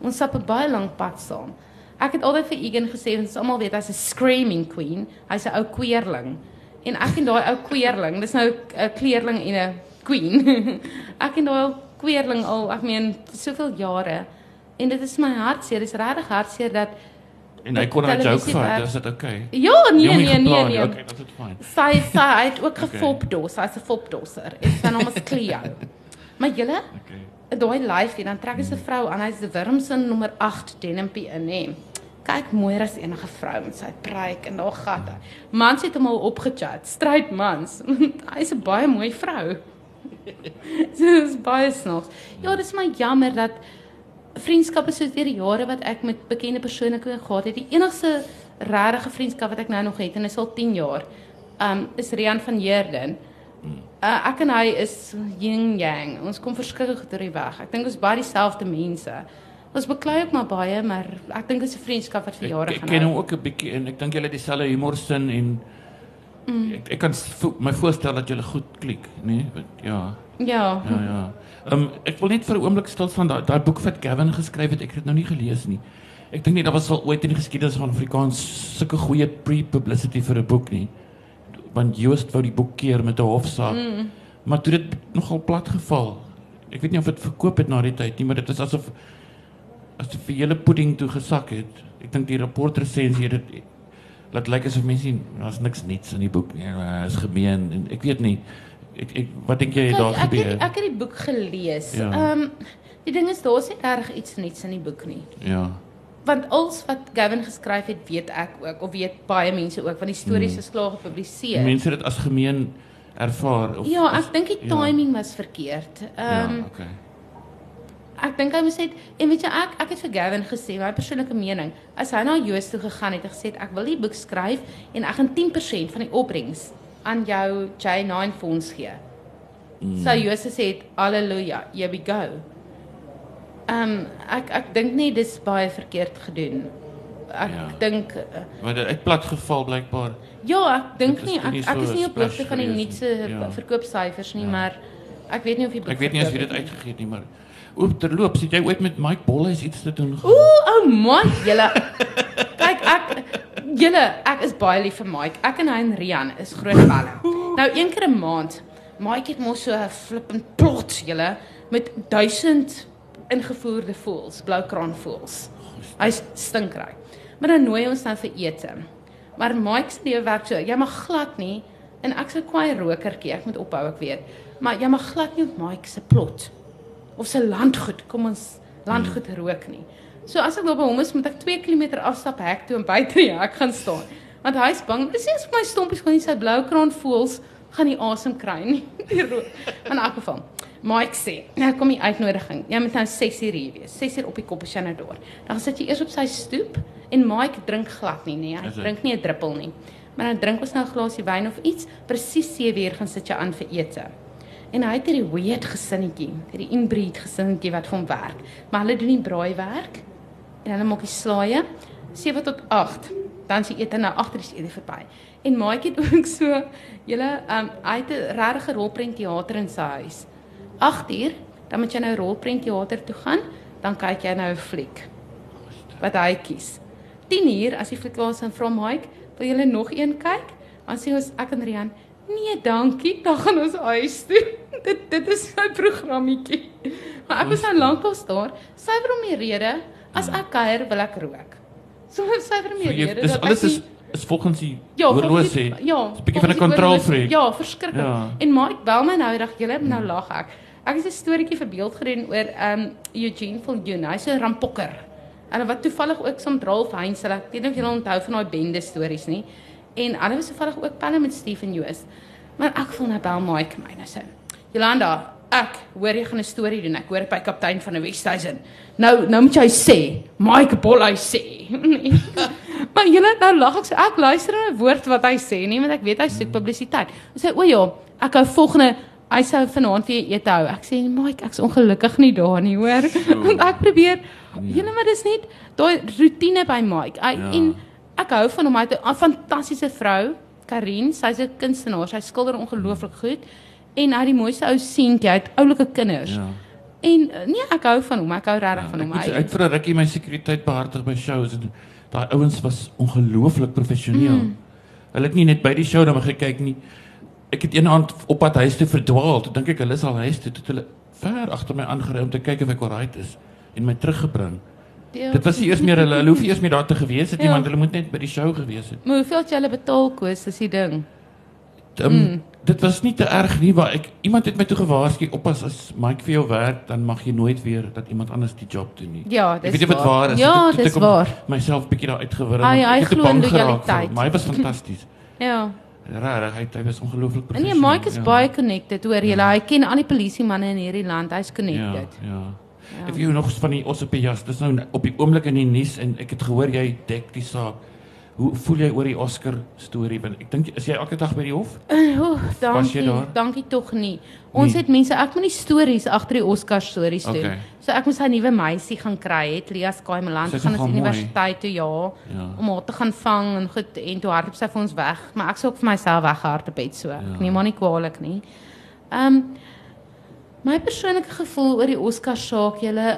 Ons stap 'n baie lank pad saam. Ek het altyd vir Egan gesê, want ons almal weet hy's 'n screaming queen, hy's 'n ou kweerling. En ek en daai ou kweerling, dis nou 'n kleerling en 'n queen. ek en daai ou kweerling al, ek meen, soveel jare. En dit is my hartseer, dis regtig hartseer dat En hy kon 'n joke vat, is dit oukei? Ja, nee nee nee nie. nee. Okay, dit is fyn. Sy sy hy het ook Okay. gefopdos, hy's 'n fopdosser. En sy naam is Cleo. Maar julle, Okay. daai lyfie, dan trek hy se vrou aan, hy's die Wurmsen nommer 8 denimpie in hè. Kyk mooier as enige vrou met sy pruik en daar gat hy. Mans het hom al opgechat, stryd mans. Hy's 'n baie mooi vrou. so dis baie snaaks. Ja, dis my jammer dat vriendskappe soos deur die jare wat ek met bekende persone gehad het, die enigste regte vriendskap wat ek nou nog het en is al 10 jaar, um is Rian van Heerden. Uh, ek en hy is yin yang. Ons kom verskriklik goed deur die weg. Ek dink ons is baie dieselfde mense. Ons beklei ook maar baie, maar ek dink dit is 'n vriendskap wat vir jare Ek, ek gaan ken hom ook 'n bietjie en ek dink julle het dieselfde humorsin en mm. ek, ek kan vo- my voorstel dat julle goed klik, nee? Want Ja. Ja. Ja, ja. Ehm um, ek wil net vir 'n oomblik stil staan daai daai boek wat Gavin geskryf het, ek het dit nou nie gelees nie. Ek dink nie daar was al ooit in die geskiedenis van Afrikaans sulke goeie pre-publicity vir 'n boek nie. Want Joost wou die boek keer met 'n hofsaak. Mm. Maar toe dit nogal plat geval. Ek weet nie of dit verkoop het na die tyd nie, maar dit is asof asof die hele pudding toe gesak het. Ek dink die rapportresensie het dit laat lyk asof mense nie daar's niks niets in die boek nie. Dit is gemeen en ek weet nie ek, ek wat dink jy het daar Kyk, ek gebeur? het ek het die boek gelees. Ja. Ehm die ding is daar's nie reg iets niets in die boek nie. Ja. Want als wat Gavin geskryf het, weet ek ook of weet baie mense ook want die stories is klaar gepubliseer. Mense het dit as gemeen ervaar of Ja, ek dink die ja. timing was verkeerd. Ehm ja, okay. Ek dink hy moes net en weet jy ek ek het vir Gavin gesê my persoonlike mening as hy na Joost toe gegaan het en gesê het, ek wil die boek skryf en ek gaan 10% van die opbrengs aan jou J9 fonds gee. Mm. So Joost gesê het haleluja, here we go. Ehm um, ek ek dink nie dis baie verkeerd gedoen. Ek Ja. dink uh, Maar dit het plat geval blykbaar. ja, ek dink nie nie ek ek so is nie op hoogte van die nuutste nie. Ja. verkoopsyfers nie, Ja. maar ek weet nie of die boek Ek weet nie as wie dit nie. uitgegee het nie, maar oop terloops, het jy ooit met Mike Bolhuis iets te doen gehad? Ooh, ou Mike, julle. Kyk, ek julle, ek is baie lief vir Mike. Ek en hy en Rian is groot pelle. Nou een keer 'n maand. Mike het mos so 'n flippend plot, julle, met 1000 ingevoerde voëls, bloukraan voëls. Hy's stinkryk. Maar dan nooi ons nou vir ete. Maar Mike se lewe werk so, jy mag glad nie en ek's 'n kwaai rokertjie, ek moet ophou ek weet. Maar jy mag glad nie op Mike se plot of sy landgoed, kom ons landgoed rook nie. So as ek daar by hom is, moet ek 2 km afstap hek toe en buite die hek gaan staan. Want hy's bang, dis nie as my stompies gaan nie sy blou kraan voels gaan nie asem kry nie. Die rook. In elk geval. Mike sê, nou kom die uitnodiging. Jy moet nou 6uur hier wees. 6uur op die kop as jy nou daar. Dan sit jy eers op sy stoep en Mike drink glad nie, nee. Hy Is dit? drink nie 'n druppel nie. Maar dan drink ons nou 'n glasie wyn of iets. Presies 7uur gaan sit jy aan vir ete. En hy het hierdie weird gesinnetjie, hierdie inbreed gesinnetjie wat vir hom werk. Maar hulle doen nie braaiwerk en hulle maak die slaaie 7 tot 8. Dan is die ete nou agter die ete verby. En maatjie het ook so, julle um hy het 'n regte rolprentteater in sy huis. 8 uur, dan moet jy nou rolprentteater toe gaan, dan kyk jy nou 'n fliek wat hy kies. 10 uur as die fliek is en vra Mike, wil julle nog een kyk? Dan sê ons ek en Rian, nee, dankie, dan gaan ons huis toe. dit dit is sy programmetjie. Maar ek was nou lankal daar, syfer om die rede as ek kuier wil ek rook. So syfer om So die jy rede dis alles ek is is volgens die Ja, horlosie. die- Ja, 'n bietjie van 'n volgens die control horlosie. freak. Ja, verskriklik. Ja. En Mike bel my nou eendag, julle nou lag ek. Ek het 'n storieetjie verbeeld gedoen oor um Eugene Viljoen. Hy's 'n rampokker. En wat toevallig ook saam Ralph Heinz, ek weet nie of julle onthou van daai bende stories nie. En hulle was toevallig ook pelle met Stephen Joos. Maar ek voel nou bel Mike my nou sê. Jolanda, ek hoor jy gaan 'n storie doen. Ek hoor by kaptein van die Westhuizen. Nou nou moet jy sê, Mike Bolley sê. maar julle nou lag ek sê ek luister na 'n woord wat hy sê nie want ek weet hy soek publisiteit. Hy sê o ja, ek hou volgende hy sou vanaand vir ete hou. Ek sê Mike, ek's ongelukkig nie daar nie, hoor. Want ek probeer julle maar dis net daai rotine by Mike. Hy, Ja. En ek hou van hom. Hy het 'n fantastiese vrou, Karin. Sy's 'n kunstenaar. Sy skilder ongelooflik goed. En hy het die mooiste ou seentjie, hy het oulike kinders. Ja. En uh, nee, ek hou van hom. Ek hou regtig van Ek hom. sê, Hy uit vir 'n rukkie my sekuriteit behartig by shows en daai ouens was ongelooflik professioneel. Mm. Hulle het nie net by die show dan gekyk nie. Ek het een aand op pad huis toe verdwaal. Toe dink ek hulle is al huis toe. Toe het hulle ver agter my aangery om te kyk of ek alright is en my teruggebring. Ja. Dit was nie eers meer hulle hulle hoef nie eers meer daar te gewees het nie, Ja. want hulle moet net by die show gewees het. Maar hoeveel het jy hulle betaal koes is die ding? Um, Mm. Dit was nie te erg nie, maar ek iemand het my toe gewaarsku, oppas as Mike vir jou werk, dan mag jy nooit weer dat iemand anders die job doen nie. Ja, Ek dis weet nie wat waar is. Ja, Toe- toe dis ek waar. myself bietjie daar uitgewurm. Hy- hy ek glo in lojaliteit. Maar hy was fantasties. Ja. Regtig, hy hy was ongelooflik En nee, professioneel. Mike is baie connected, hoor jy. Hy ken al die polisie manne in hierdie land. Hy's Ja, connected. ja. Ja. Ek weet nog van die Ossepjas, dis nou op die oomblik in die nuus en ek het gehoor jy dek die saak. Hoe voel jy oor die Oscar storie? Want ek dink is jy elke dag by die hof? Oeh, Was dankie. Dankie tog nie. Ons Nee. het mense, ek moet die stories agter die Oscar stories doen. Okay. So ek moes 'n nuwe meisie gaan kry, het Lia Skaimeland Sy's gaan ons nogal mooi. universiteit toe ja, Ja. om haar te gaan vang en goed en toe hardloop sy vir ons weg, maar ek sou ook vir myself weggehardloop het so. Ja. Ek neem maar nie kwaadlik nie. Ehm um, my persoonlike gevoel oor die Oscar saak, julle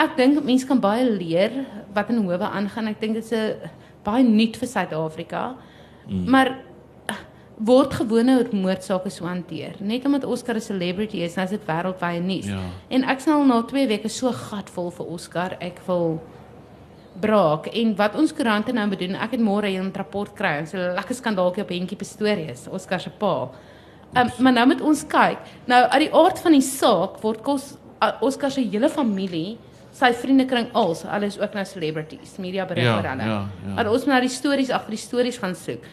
ek dink mense kan baie leer wat in howe aangaan. Ek dink dit is 'n baie nuut vir Suid-Afrika. Mm. Maar uh, word gewone moordsake so hanteer. Net omdat Oscar 'n celebrity is, nou is dit wêreldwye nuus. Ja. En ek sal na 2 weke so gatvol vir Oscar. Ek wil braak en wat ons koerante nou moet doen. Ek het môre 'n rapport kry. Ons 'n lekker skandaaltjie op Hentjie Pistorius, Oscar se pa. Um, maar nou moet ons kyk. Nou uit die aard van die saak word kos uh, Oscar se hele familie, sy vriendekring als, hulle is ook nou celebrities, media berig Ja, oor hulle. ja, ja. Maar ons moet nou die stories agter die stories gaan soek.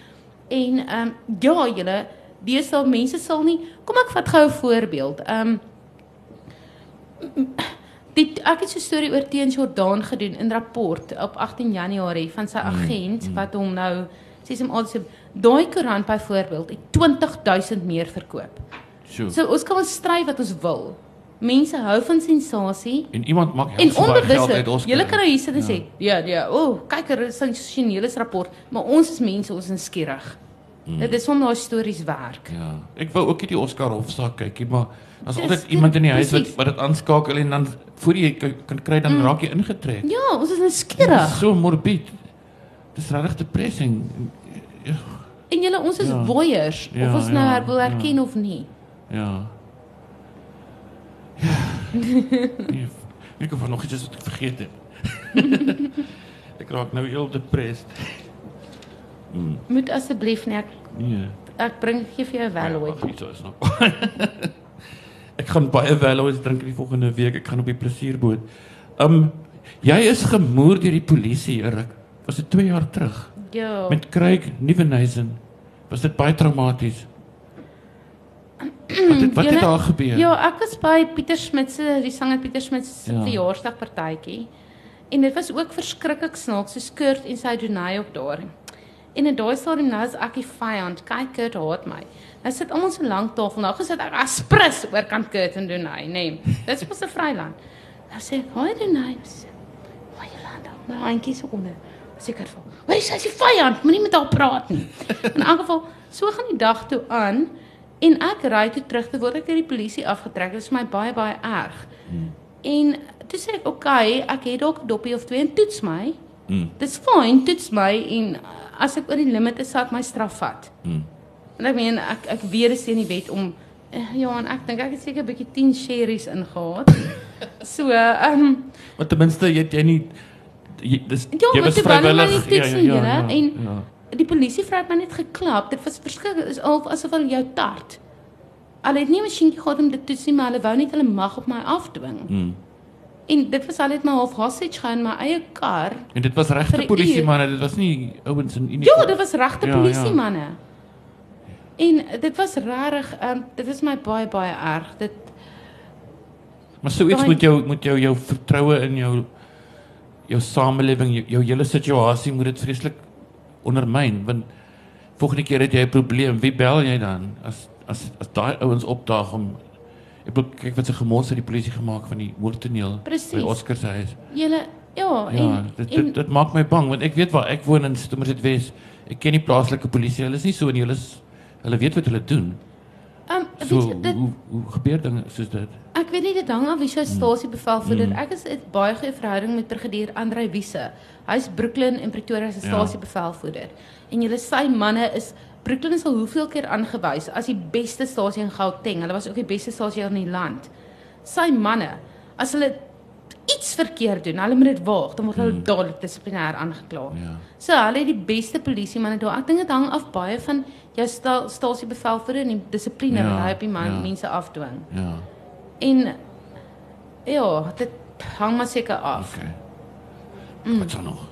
En ehm um, ja, julle deesdae mense sal nie kom ek vat gou 'n voorbeeld. Ehm um, dit ek het so 'n storie oor Teens Jordaan gedoen in rapport op 18 Januarie van sy agent mm. wat hom nou al sê daai koerant byvoorbeeld het 20000 meer verkoop. So. So ons kan ons stry wat ons wil. Mense hou van sensasie En iemand maak en Oscar. julle kan nou hier sit en Ja. sê, ja, ja, o, oh, kyk, er is 'n sensasionele rapport, maar ons is mense, ons is skieurig. Mm. Dit is om daai stories werk. Ja, ek wou ook nie die Oscar hofsaak kykie, maar daar's altyd iemand in die huis wat wat dit aanskakel en dan voor jy kan, kry dan Mm. raak jy ingetrek. Ja, ons is nou skieurig. So morbied. Dis regtig depressing. Ja. En julle ons is Ja. voyeurs Ja, of ons nou ja, her wil ja. herken of nie. Ja. Nee, ek het nog iets wat ek vergeet het. ek raak nou heel depressed. Mm, Moet asseblief nie ek nee. ek bring gee vir jou wel Ja, iets is nog. ek gaan baie Velo's drink die volgende week. Ek gaan op die plesierboot. Um jy is gemoer deur die polisie, Erik. Was dit 2 jaar terug Ja. met Craig Nieuwenhuizen. Was dit baie traumaties? Wat het wat het daar gebeur? Ja, ek was by Pieter Smit se die sanger Pieter Smit se Ja. verjaarsdagpartytjie. En dit was ook verskriklik snaaks, so Kurt en sy Donay ook daar. En in daai stadium nou is ek die vyand. Kyk Kurt haat my. Nou sit almal so lank tafel nou gesit ek aspris oor kan Kurt en Donay, nê. Nee, dit mos 'n vryland. Nou sê ek, "Haai Donay." Sê, "Haai Jolanda." Nou handjie so onder. Seker van. "Hoor jy, sy is die vyand. Moenie met haar praat nie." In elk geval, so gaan die dag toe aan. En ek ry toe terug te word ek deur die polisie afgetrek. Dit is vir my baie baie erg. Hmm. En toe sê ek, "Oké, okay, ek het dalk 'n dopie of twee en toets my. Mm, Dis fyn, toets my en as ek oor die limit is, sal ek my straf vat." mm. En ek meen ek ek weet dit is nie wet om eh, ja, en ek dink ek het seker 'n bietjie 10 sherries ingehaat. So, ehm um, Maar ten minste jy het jy nie jy, dis Ja, jy was toe wou hulle my vrywillig. nie toets nie, julle, en- ja. die polisie vrou het my net geklap. Dit was verskriklik. Dit is al asof hulle jou tart. Hulle het nie 'n masjienkie gehad om dit te toets nie, maar hulle wou net hulle mag op my afdwing. Mm. En dit was al net maar half hostage gaan in my eie kar. En dit was regte polisie manne, dit was nie ouens in Ja, uniform. dit was regte Ja, polisiemanne. En dit was regtig, um, dit was my baie baie erg. Dit Maar so iets moet jou moet jou jou vertroue in jou jou samelewing, jou, jou hele situasie moet dit vreeslik ondermyn want volgende keer het jy 'n probleem, wie bel jy dan? As as as daai ouens opdaag om ek bedoel kyk wat se gemors het die polisie gemaak van die moordtoneel by Oscar se huis. julle ja, Ja, en dit dit, dit maak my bang want ek weet waar ek woon in Somerset Wes. Ek ken die plaaslike polisie. Hulle is nie so en hulle is hulle weet wat hulle doen. Um, So weet jy, dit hoe hoe gebeur dinge soos dit? Ek weet nie dit hang af wie sy stasiebevelvoerder. Mm. Ek is 'n baie goeie verhouding met brigadier Andrei Wiese. Hy's Brooklyn en Pretoria se Ja. stasiebevelvoerder. En julle sy manne is Brooklyn is al hoeveel keer aangewys as die beste stasie in Gauteng. Hulle was ook die beste stasie in die land. Sy manne, as hulle iets verkeerd doen, hulle moet dit waag, dan word hulle Mm. dadelik dissiplinêr aangekla. Ja. So hulle het die beste polisiemanne daar. Ek dink dit hang af baie van jou sta, stasiebevelvoerder en die dissipline Ja, wat hy op die man, ja. mense afdwing. Ja. En ja, dit hang maar seker af. Okay. Mm. Wat dan nog?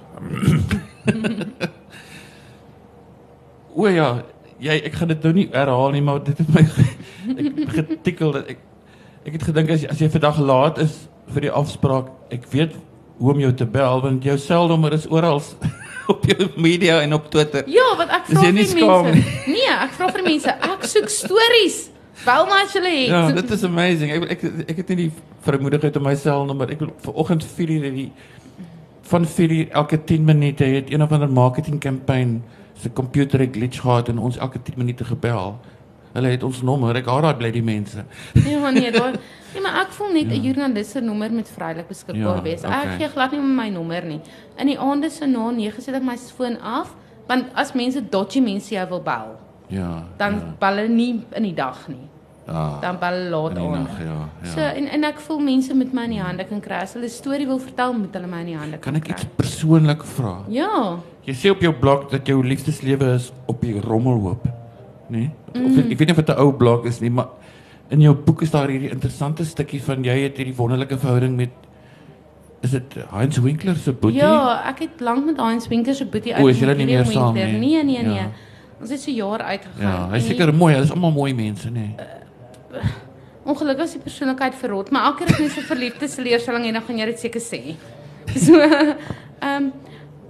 o ja, jy ek gaan dit nou nie herhaal nie, maar dit het my ek getikkel dat ek ek het gedink as jy, as jy vandag laat is vir die afspraak, ek weet hoe om jou te bel want jou selnommer is oral op jou media en op Twitter. Ja, wat ek vra vir mense. Nee, ek vra vir mense, ek soek stories. Bel my as jy het. Ja, dit is amazing. Ek ek ek het nie die vermoedigheid om my selnommer. Ek wil vanoggend 4 uur het die van 4 uur elke 10 minute het een of ander marketing campaign se computer 'n glitch gehad en ons elke 10 minute gebel. Hulle het ons nommer. Ek haat daai bly die mense. Ja, nee, daar Nee, maar ek voel net 'n joernalis se nommer moet vrylik beskikbaar Ja, wees. okay. Ek gee glad nie my nommer nie. In die aande so na 9 sit ek my foon af, want as mense dodgy mense jou wil bel, Ja. dan ja. bel hulle nie in die dag nie. ja. Dan bel hulle laat aan. nag, ja. ja. So en en ek voel mense met my in die hande kan kry. As hulle 'n storie wil vertel, moet hulle my in die hande kan kan ek kry. iets persoonlik vra? Ja. Jy sê op jou blog dat jou liefdeslewe is op die rommelhoop. Nee? Of Mm. ek weet nie of dit 'n ou blog is nie, maar in jou boek is daar hierdie interessante stukkie van jy het hierdie wonderlike verhouding met is dit Heinz Winkler se boetie? Ja, ek het lank met Heinz Winker se boetie O, is julle nie meer saam nie? Nee, nee, nee. Ja. Ons het so jaar uitgegaan. Ja, seker mooi, hulle is almal mooi mense, nê. Ongelukkig is die persoonlikheid verrot, maar elke keer as jy so verliefd is, leerstelling en dan gaan jy dit seker sê. So, ehm um,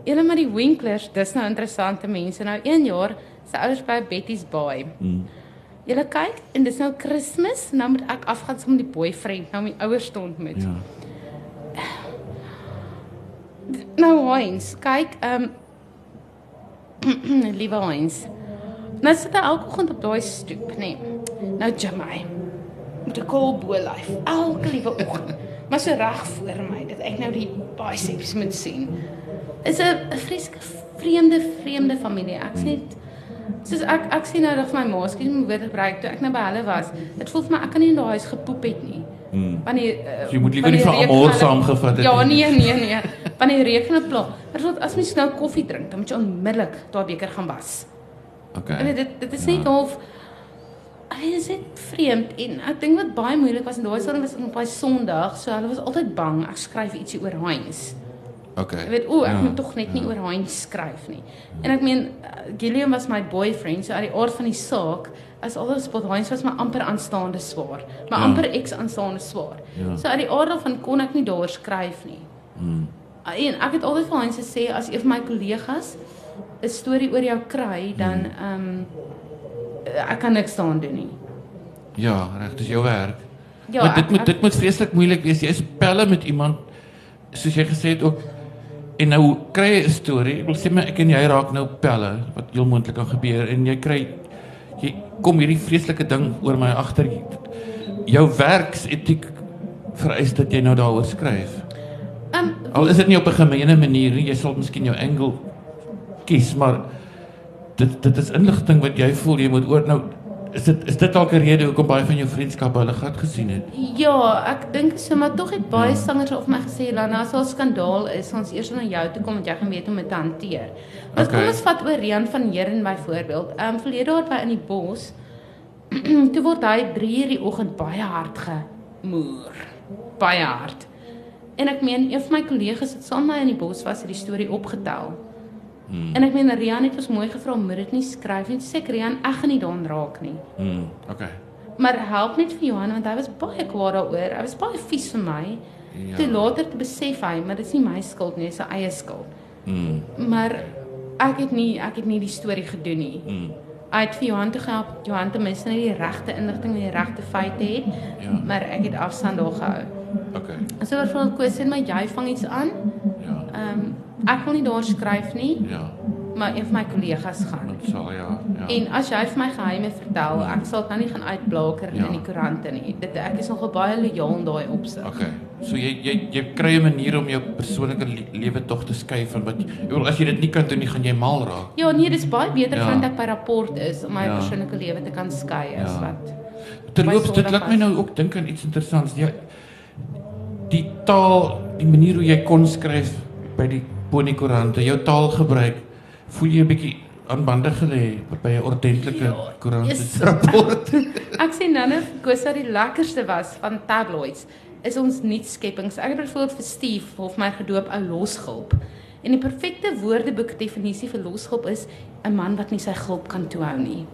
julle met die Winklers, dis nou interessante mense. Nou 1 jaar se ouers by Betty's Bay. Mm. Julle kyk en dis nou Kersfees, nou moet ek afgaan saam met die boyfriend, nou my ouers te ontmoet. Ja. Nou Heinz, kyk, ehm um, liewe Heinz. Nou sit hy elke oggend op daai stoep, nê. Nee. Nou Jamai. Met 'n cool bolyf elke liewe oggend. Maar so reg voor my dat ek nou die biceps moet sien. Is 'n vreeslike vreemde vreemde familie. Ek sê net soos ek ek sien nou dat my ma skielik my woord gebruik toe ek nou by hulle was. Dit voel vir my ek kan nie in daai huis gepoep het nie. Mm. Wanneer uh, So jy moet liewer nie vir almal saamgevat het Ja, nie. nee, nee, nee. Wanneer reën op plaas. Maar as mens nou koffie drink, dan moet jy onmiddellik daai beker gaan was. Okay. En dit dit is Ja. net half Hy is net vreemd en ek dink wat baie moeilik was in daai stadium was op daai Sondag, so hulle was altyd bang ek skryf ietsie oor Heinz. Okay. Jy weet, o, ek Ja, moet tog net nie ja. oor Heinz skryf nie. En ek meen uh, Gillian was my boyfriend, so uit die aard van die saak, as alles spot Heinz was my amper aanstaande swaar, my Ja. amper ex aanstaande swaar. Ja. So uit die aard daarvan kon ek nie daar skryf nie. Mm. En ek het altyd vir Heinz gesê as een van my kollegas 'n storie oor jou kry, dan ehm um, ek kan niks daaraan doen nie. Ja, reg, dis jou werk. Ja, maar dit ek- moet ek- dit moet vreeslik moeilik wees. Jy is pelle met iemand soos jy gesê het ook en nou kry jy 'n storie. Ek wil sê maar ek en jy raak nou pelle wat heel moontlik kan gebeur en jy kry jy kom hierdie vreeslike ding oor my agter. Jou werksetiek vereis dat jy nou daaroor skryf. Ehm Al is dit nie op 'n gemeene manier nie, jy sal miskien jou angle kies, maar dit dit is inligting wat jy voel jy moet oor nou is dit is dit dalk 'n rede hoekom baie van jou vriendskappe hulle gat gesien het. Ja, ek dink so, maar tog het baie Ja. sangers of my gesê, "Lana, as daar 'n skandaal is, ons eers na jou toe kom want jy gaan weet hoe om dit te hanteer." Maar Okay. kom ons vat oor Rian van Heeren byvoorbeeld. Ehm um, verlede jaar by in die bos toe word hy 3 uur die oggend baie hard gemoer. Baie hard. En ek meen een van my kollegas het saam met my in die bos was het die storie opgetel. Hmm. En ek meen Rian het ons mooi gevra moet dit nie skryf nie. Sê ek, Rian, ek gaan nie daaraan raak nie. Mm. Okay. Maar help net vir Johan want hy was baie kwaad daaroor. Hy was baie vies vir my. Ja. Toe later te besef hy, maar dit is nie my skuld nie, dit is sy eie skuld. Mm. Maar ek het nie ek het nie die storie gedoen nie. Mm. Hy het vir Johan toe gehelp. Johan ten minste net die regte inligting en die regte feite het. Ja. Maar ek het afstand daar gehou. Okay. So oor van kwessie maar jy vang iets aan. Ja. Ehm um, ek wil nie daar skryf nie, Ja. maar een van my kollegas gaan. Dit sal ja. Ja. En as jy vir my geheime vertel, ek sal dit nou nie gaan uitblaker Ja. in die koerante nie. Dit ek is nogal baie lojaal in daai opsig. Okay. So jy jy jy kry 'n manier om jou persoonlike le lewe tog te skei van wat jy bedoel, as jy dit nie kan doen nie, gaan jy mal raak. Ja, nee, dis baie beter Ja. vind ek by rapport is om my Ja. persoonlike lewe te kan skei as Ja. wat. Terloops, dit laat my nou ook dink aan iets interessants. Jy die taal, die manier hoe jy kon skryf by die Ponykoerante, jou taalgebruik, voel jy 'n bietjie aanbande gelê by 'n ordentlike Ja, koerant yes. Ek sê nou net kos dat die lekkerste was van tabloids is ons nuutskeppings. Ek het byvoorbeeld vir Steve Hofmeyr gedoop ou losgulp. En die perfekte woordeboek definisie vir losgulp is 'n man wat nie sy gulp kan toehou nie.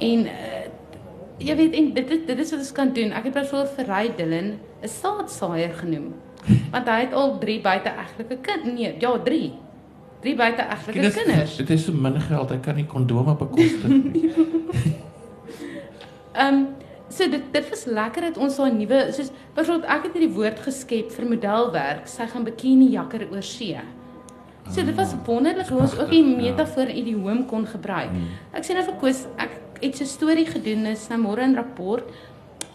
En uh, jy weet en dit is dit is wat ons kan doen. Ek het byvoorbeeld vir Ray Dillon 'n saadsaaier genoem. Want hy het al 3 buite-egtelike kind. Nee, ja, 3. 3 buite-egtelike kinders. Dit is so min geld, hy kan nie kondome bekostig nie. Ehm um, so dit dit was lekker dat ons daai nuwe soos byvoorbeeld ek het hierdie woord geskep vir modelwerk, sy gaan bikini jakker oor see. So dit was wonderlik hoe ons ook die ja. metafoor en idiom kon gebruik. Mm. Ek sê nou vir Koos, ek het so 'n storie gedoen is nou môre in rapport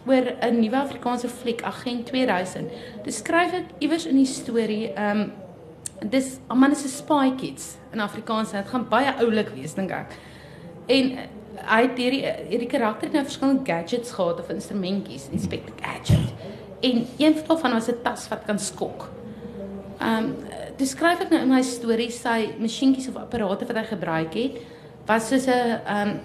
oor 'n nuwe Afrikaanse fliek Agent 2000. Dis skryf ek iewers in die storie ehm um, dis man is 'n spy kids in Afrikaans. Dit gaan baie oulik wees dink ek. En eh, hy het hierdie hierdie karakter het nou verskillende gadgets gehad of instrumentjies, Inspector Gadget. En een daarvan was 'n tas wat kan skok. Ehm um, dis skryf ek nou in my storie sy masjienkies of apparate wat hy gebruik het was soos 'n ehm um,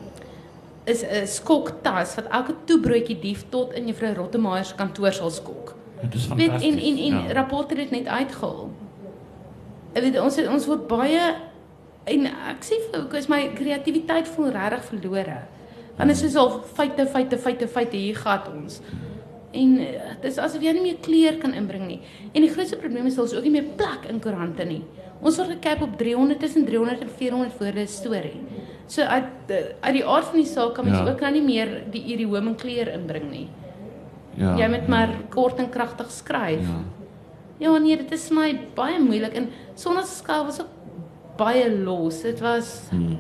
is 'n skoktas wat elke toebroodjie dief tot in juffrou Rottemeier se kantoor sal skok. Dit is fantasties. en en en ja. rapporte het dit net uitgehaal. Ek weet ons het, ons word baie en ek sê vir ook is my kreatiwiteit voel regtig verlore. Want dit is al feite feite feite feite hier gat ons. En eh, dit is asof jy nie meer kleur kan inbring nie. En die grootste probleem is ons ook nie meer plek in koerante nie. Ons word gekap op 300 tussen 300 en 400 woorde storie. So uit uit die aard van die saak kan mens Ja. ook nou nie meer die idiom en kleur inbring nie. ja. Jy moet maar kort en kragtig skryf. ja. Ja nee, dit is my baie moeilik en sonnaskal was ook baie los. Dit was Hmm.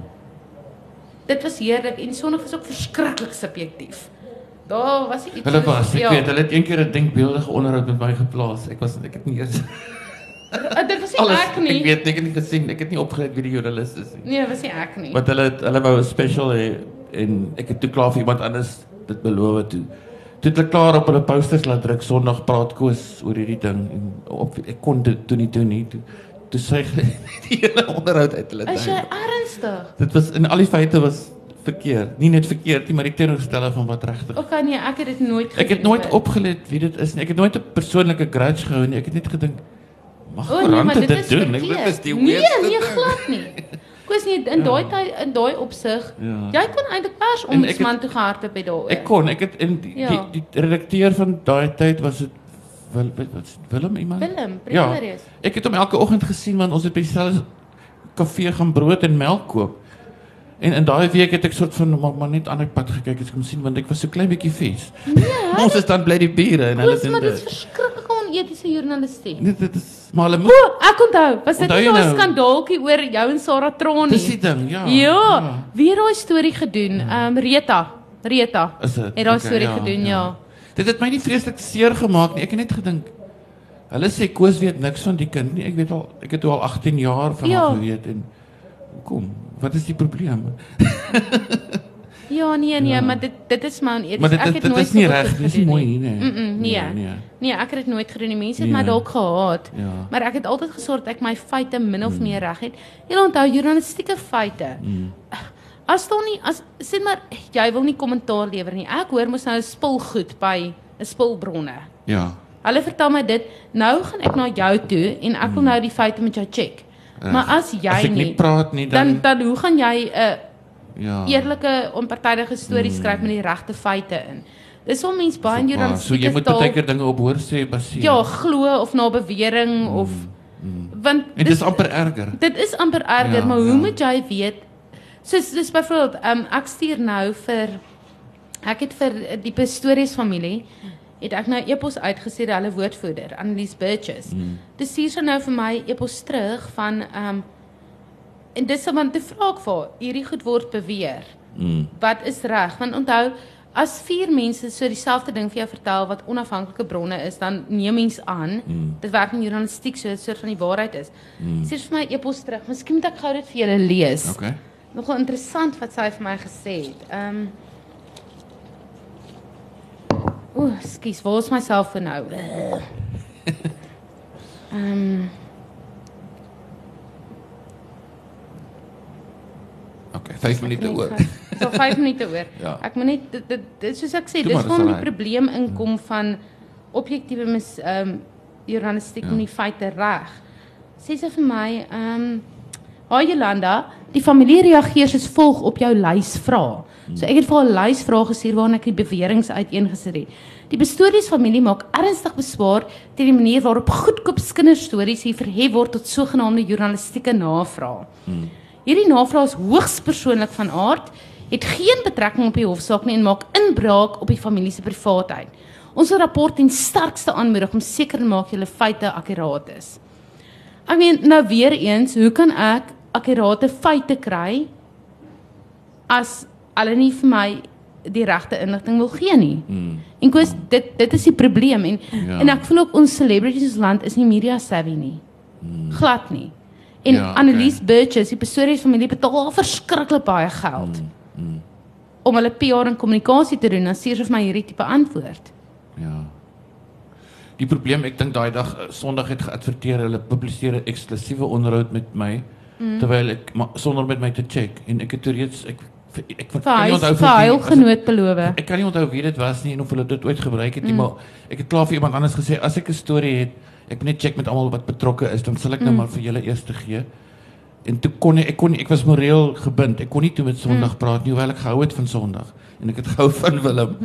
dit was heerlik en sonnig was ook verskriklik subjektief. Daar was iets Hulle was, ek ja. weet, hulle het een keer 'n denkbeeldige onderhoud met my geplaas. Ek was ek het nie eers dit was nie alles ek nie. ek weet ek het nie gesien, ek het nie opgelet wie die joernalis is nie. Nee, was nie ek nie. Want hulle hulle wou 'n special hê en ek het toe klaar vir iemand anders dit beloof toe. Toe het hulle klaar op hulle posters laat druk Sondag praat Koos oor hierdie ding en op ek kon dit toe nie doen nie. Toe toe sê die hele onderhoud uit hulle Is jy ernstig? Dit was in al die feite was verkeerd. Nie net verkeerd nie, maar die teenoorstelle van wat regtig. Okay, nee, ek het dit nooit Ek het gedoen nooit nie. opgelet wie dit is nie. Ek het nooit 'n persoonlike grudge gehou nie. Ek het net gedink mag oh, nee, maar dit dit is doen. Ek, verkeerd. dit is die Nee, weirdste nee, ding. glad nie. Koos nie in Ja. daai tyd in daai opsig. Ja. Jy kon eintlik pers ek het- omsman toe gehardloop het daaroor. Ek kon, ek het in die, Ja. die, die redakteur van daai tyd was dit Wil wat Willem iemand? Willem, Ja. Pretoria. Ek het hom elke oggend gesien want ons het by dieselfde kafee gaan brood en melk koop. En in daai week het ek soort van maar, maar net aan die pad gekyk as kom sien want ek was so klein bietjie vies. Nee, Ons is dan bly die bure en hulle Koos, doen maar dit is verskriklik onetiese journalistiek. Nee, dit is maar hulle O, moet ek onthou, was dit nie jy daai nou? skandaaltjie oor jou en Sarah Tron Dis nie? die ding, ja. Ja, wie het daai storie gedoen? Ehm um, Rita. Rita. Is dit? Het daai Okay, storie ja, gedoen, ja. Dit het my nie vreeslik seer gemaak nie. Ek het net gedink hulle sê Koos weet niks van die kind nie. Ek weet al ek het al 18 jaar van Ja. hom geweet en kom, wat is die probleem? Ja, nee nee, Ja. maar dit dit is my oneties. Maar dit ek is het dit nooit is nie reg, goed dis nie mooi nie, nee. Mm -mm, nee. nee. nee. Nee, ek het dit nooit gedoen nie. Mense het my Nee. dalk gehaat. Ja. Maar ek het altyd gesorg dat ek my feite min of meer reg het. Jy onthou journalistieke feite. Mm. as daar nie as sê maar jy wil nie kommentaar lewer nie. Ek hoor mos nou 'n spulgoed by 'n spulbronne. Ja. Hulle vertel my dit. Nou gaan ek na jou toe en ek wil nou die feite met jou check. Maar as jy As ek nie nie praat nie dan dan, dan hoe gaan jy 'n uh, ja. eerlike onpartydige storie skryf met die regte feite in? Dis hoe mense baie in Maar, so jy moet baie keer dinge op hoor sê baseer. ja, glo of na bewering of want en dis amper erger. Dit is amper erger, Ja, maar hoe ja. moet jy weet? Soos dis byvoorbeeld, um, ek stuur nou vir ek het vir die Pistorius familie het ek nou e-pos uitgestuur aan hulle woordvoerder, Annelies Burgess. Mm. Dis stuur sy nou vir my e-pos terug van um en dis want te vra ek vir hierdie goed word beweer. Mm. Wat is reg? Want onthou As vier mense so dieselfde ding vir jou vertel wat onafhanklike bronne is, dan neem mens aan Mm. dit werk in journalistiek so 'n soort van die waarheid is. Mm. Sê vir my e-pos terug. Miskien moet ek gou dit vir julle lees. Okay. Nogal interessant wat sy vir my gesê het. Ehm um, Ooh, skus, waar is my selfoon nou? Ehm um, Okay, 5 minute oor. So 5 minute oor. Ja. Ek moet net dit, dit, dit soos ek sê, Toe dis waar die probleem inkom van objektiewe mis ehm um, journalistiek Ja. om die feite reg. Sê sy vir my, ehm um, "Haai Jolanda, die familie reageer soos volg op jou lys vra." So ek het vir haar 'n lys vrae gestuur waarin ek die beweringe uiteengesit het. Die Bestories familie maak ernstig beswaar teen die manier waarop goedkoop kinderstories hier verhef word tot sogenaamde journalistieke navraag. Hierdie navraag is hoogs persoonlik van aard, het geen betrekking op die hofsaak nie en maak inbraak op die familie se privaatheid. Ons rapport ten sterkste aanmoedig om seker te maak julle feite akkuraat is. Ek meen nou weer eens, hoe kan ek akkurate feite kry as hulle nie vir my die regte inligting wil gee nie? Mm. En kos dit dit is die probleem en Ja. en ek voel ook ons celebrities ons land is nie media savvy nie. Glad nie. En Ja, okay. Annelies Burgess, die Pistorius familie betaal haar verskriklik baie geld om hulle PR en kommunikasie te doen. Dan stuur sy vir my hierdie tipe antwoord. Ja. Die probleem, ek dink daai dag eh, Sondag het geadverteer, hulle publiseer 'n eksklusiewe onderhoud met my mm. terwyl ek maar, sonder met my te check en ek het reeds ek ek, kan nie onthou vir wie- genoot beloof. Ek kan nie onthou wie dit was nie en of hulle dit ooit gebruik het nie, mm. maar ek het klaar vir iemand anders gesê as ek 'n storie het, ek moet net check met almal wat betrokke is, dan sal ek nou Mm. maar vir julle eers te gee. En toe kon ek ek kon ek was moreel gebind. Ek kon nie toe met Sondag mm. praat nie, hoewel ek gehou het van Sondag en ek het gehou van Willem.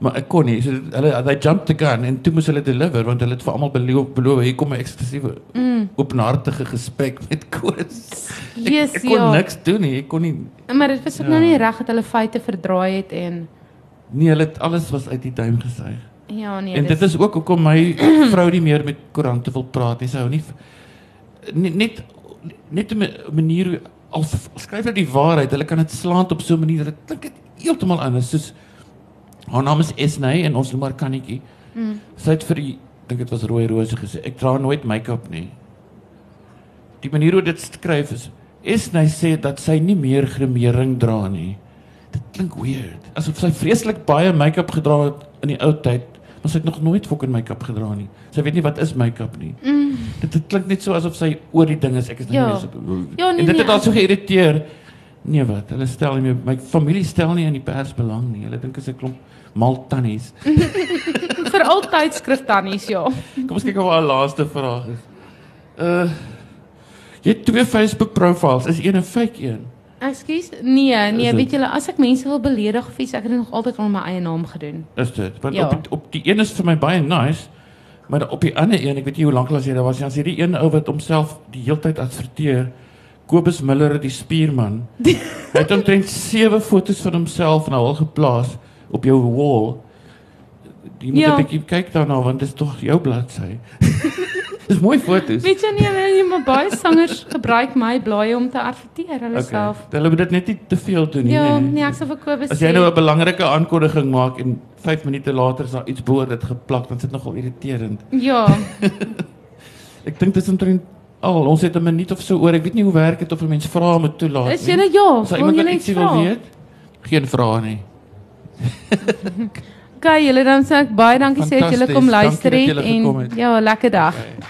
Maar ek kon nie. So hulle they jumped the gun en toe moes hulle deliver want hulle het vir almal beloof beloof hier kom 'n eksklusiewe Mm. openhartige gesprek met Koos. Ek, Yes, ek kon ja. niks doen nie. Ek kon nie Maar dit was ook Ja. nou nie reg dat hulle feite verdraai het en nee, hulle het alles was uit die duim gesuig. Ja nee, en dit is ook hoekom my vrou nie meer met koerante wil praat nie. Sy hou nie net net net 'n ma- manier al skryf hulle die waarheid. Hulle kan dit slaand op so 'n manier dat dit klink dit heeltemal anders. Soos haar naam is Esney en ons noem haar Kannetjie. Mm. Sy het vir die dink dit was rooi rose gesê. Ek dra nooit make-up nie. Die manier hoe dit skryf is Esney sê dat sy nie meer gremering dra nie. Dit klink weird. Asof sy vreeslik baie make-up gedra het in die ou tyd, maar sy het nog nooit fucking make-up gedra nie. Sy weet nie wat is make-up nie. Mm. Dit, dit klink net so asof sy oor die ding is. Ek is nou Ja. nie so Ja, nee, En dit nee, het haar so geïrriteer. Nee wat, hulle stel nie meer my familie stel nie in die pers belang nie. Hulle dink is 'n klomp mal tannies. vir altyd skrif tannies ja. Kom ons kyk of haar laaste vraag is. Uh jy het twee Facebook profiles, is een 'n fake een? Ekskuus? Nee, nee, Is weet julle, as ek mense wil beledig of iets, ek het dit nog altyd onder my eie naam gedoen. Is dit? Want Ja. op die, op die een is vir my baie nice, maar op die ander een, ek weet nie hoe lank laas jy daar was nie, as hierdie een ou wat homself die heeltyd adverteer, Kobus Miller die spierman. Hy het omtrent sewe foto's van homself nou al geplaas op jou wall. Jy moet Ja. 'n bietjie kyk daarna want dit is tog jou bladsy. dis mooi foto's. Weet jy nie, nee, maar baie sangers gebruik my blaaie om te adverteer hulle self. Hulle moet dit net nie te veel doen nie. Ja, nee. nee, ek sal vir Kobus As jy nou 'n belangrike aankondiging maak en 5 minute later is daar iets bo dit geplak, dan is dit nogal irriterend. Ja, Ek dink dit is omtrent al, ons het 'n minuut of so oor. Ek weet nie hoe werk dit of 'n mens vra moet toelaat is jy nou ja, As wil iemand jy net ietsie wil weet? Geen vrae nie. Okay, julle dan sê ek baie dankie sê dat julle kom luister het en ja, lekker dag. Okay.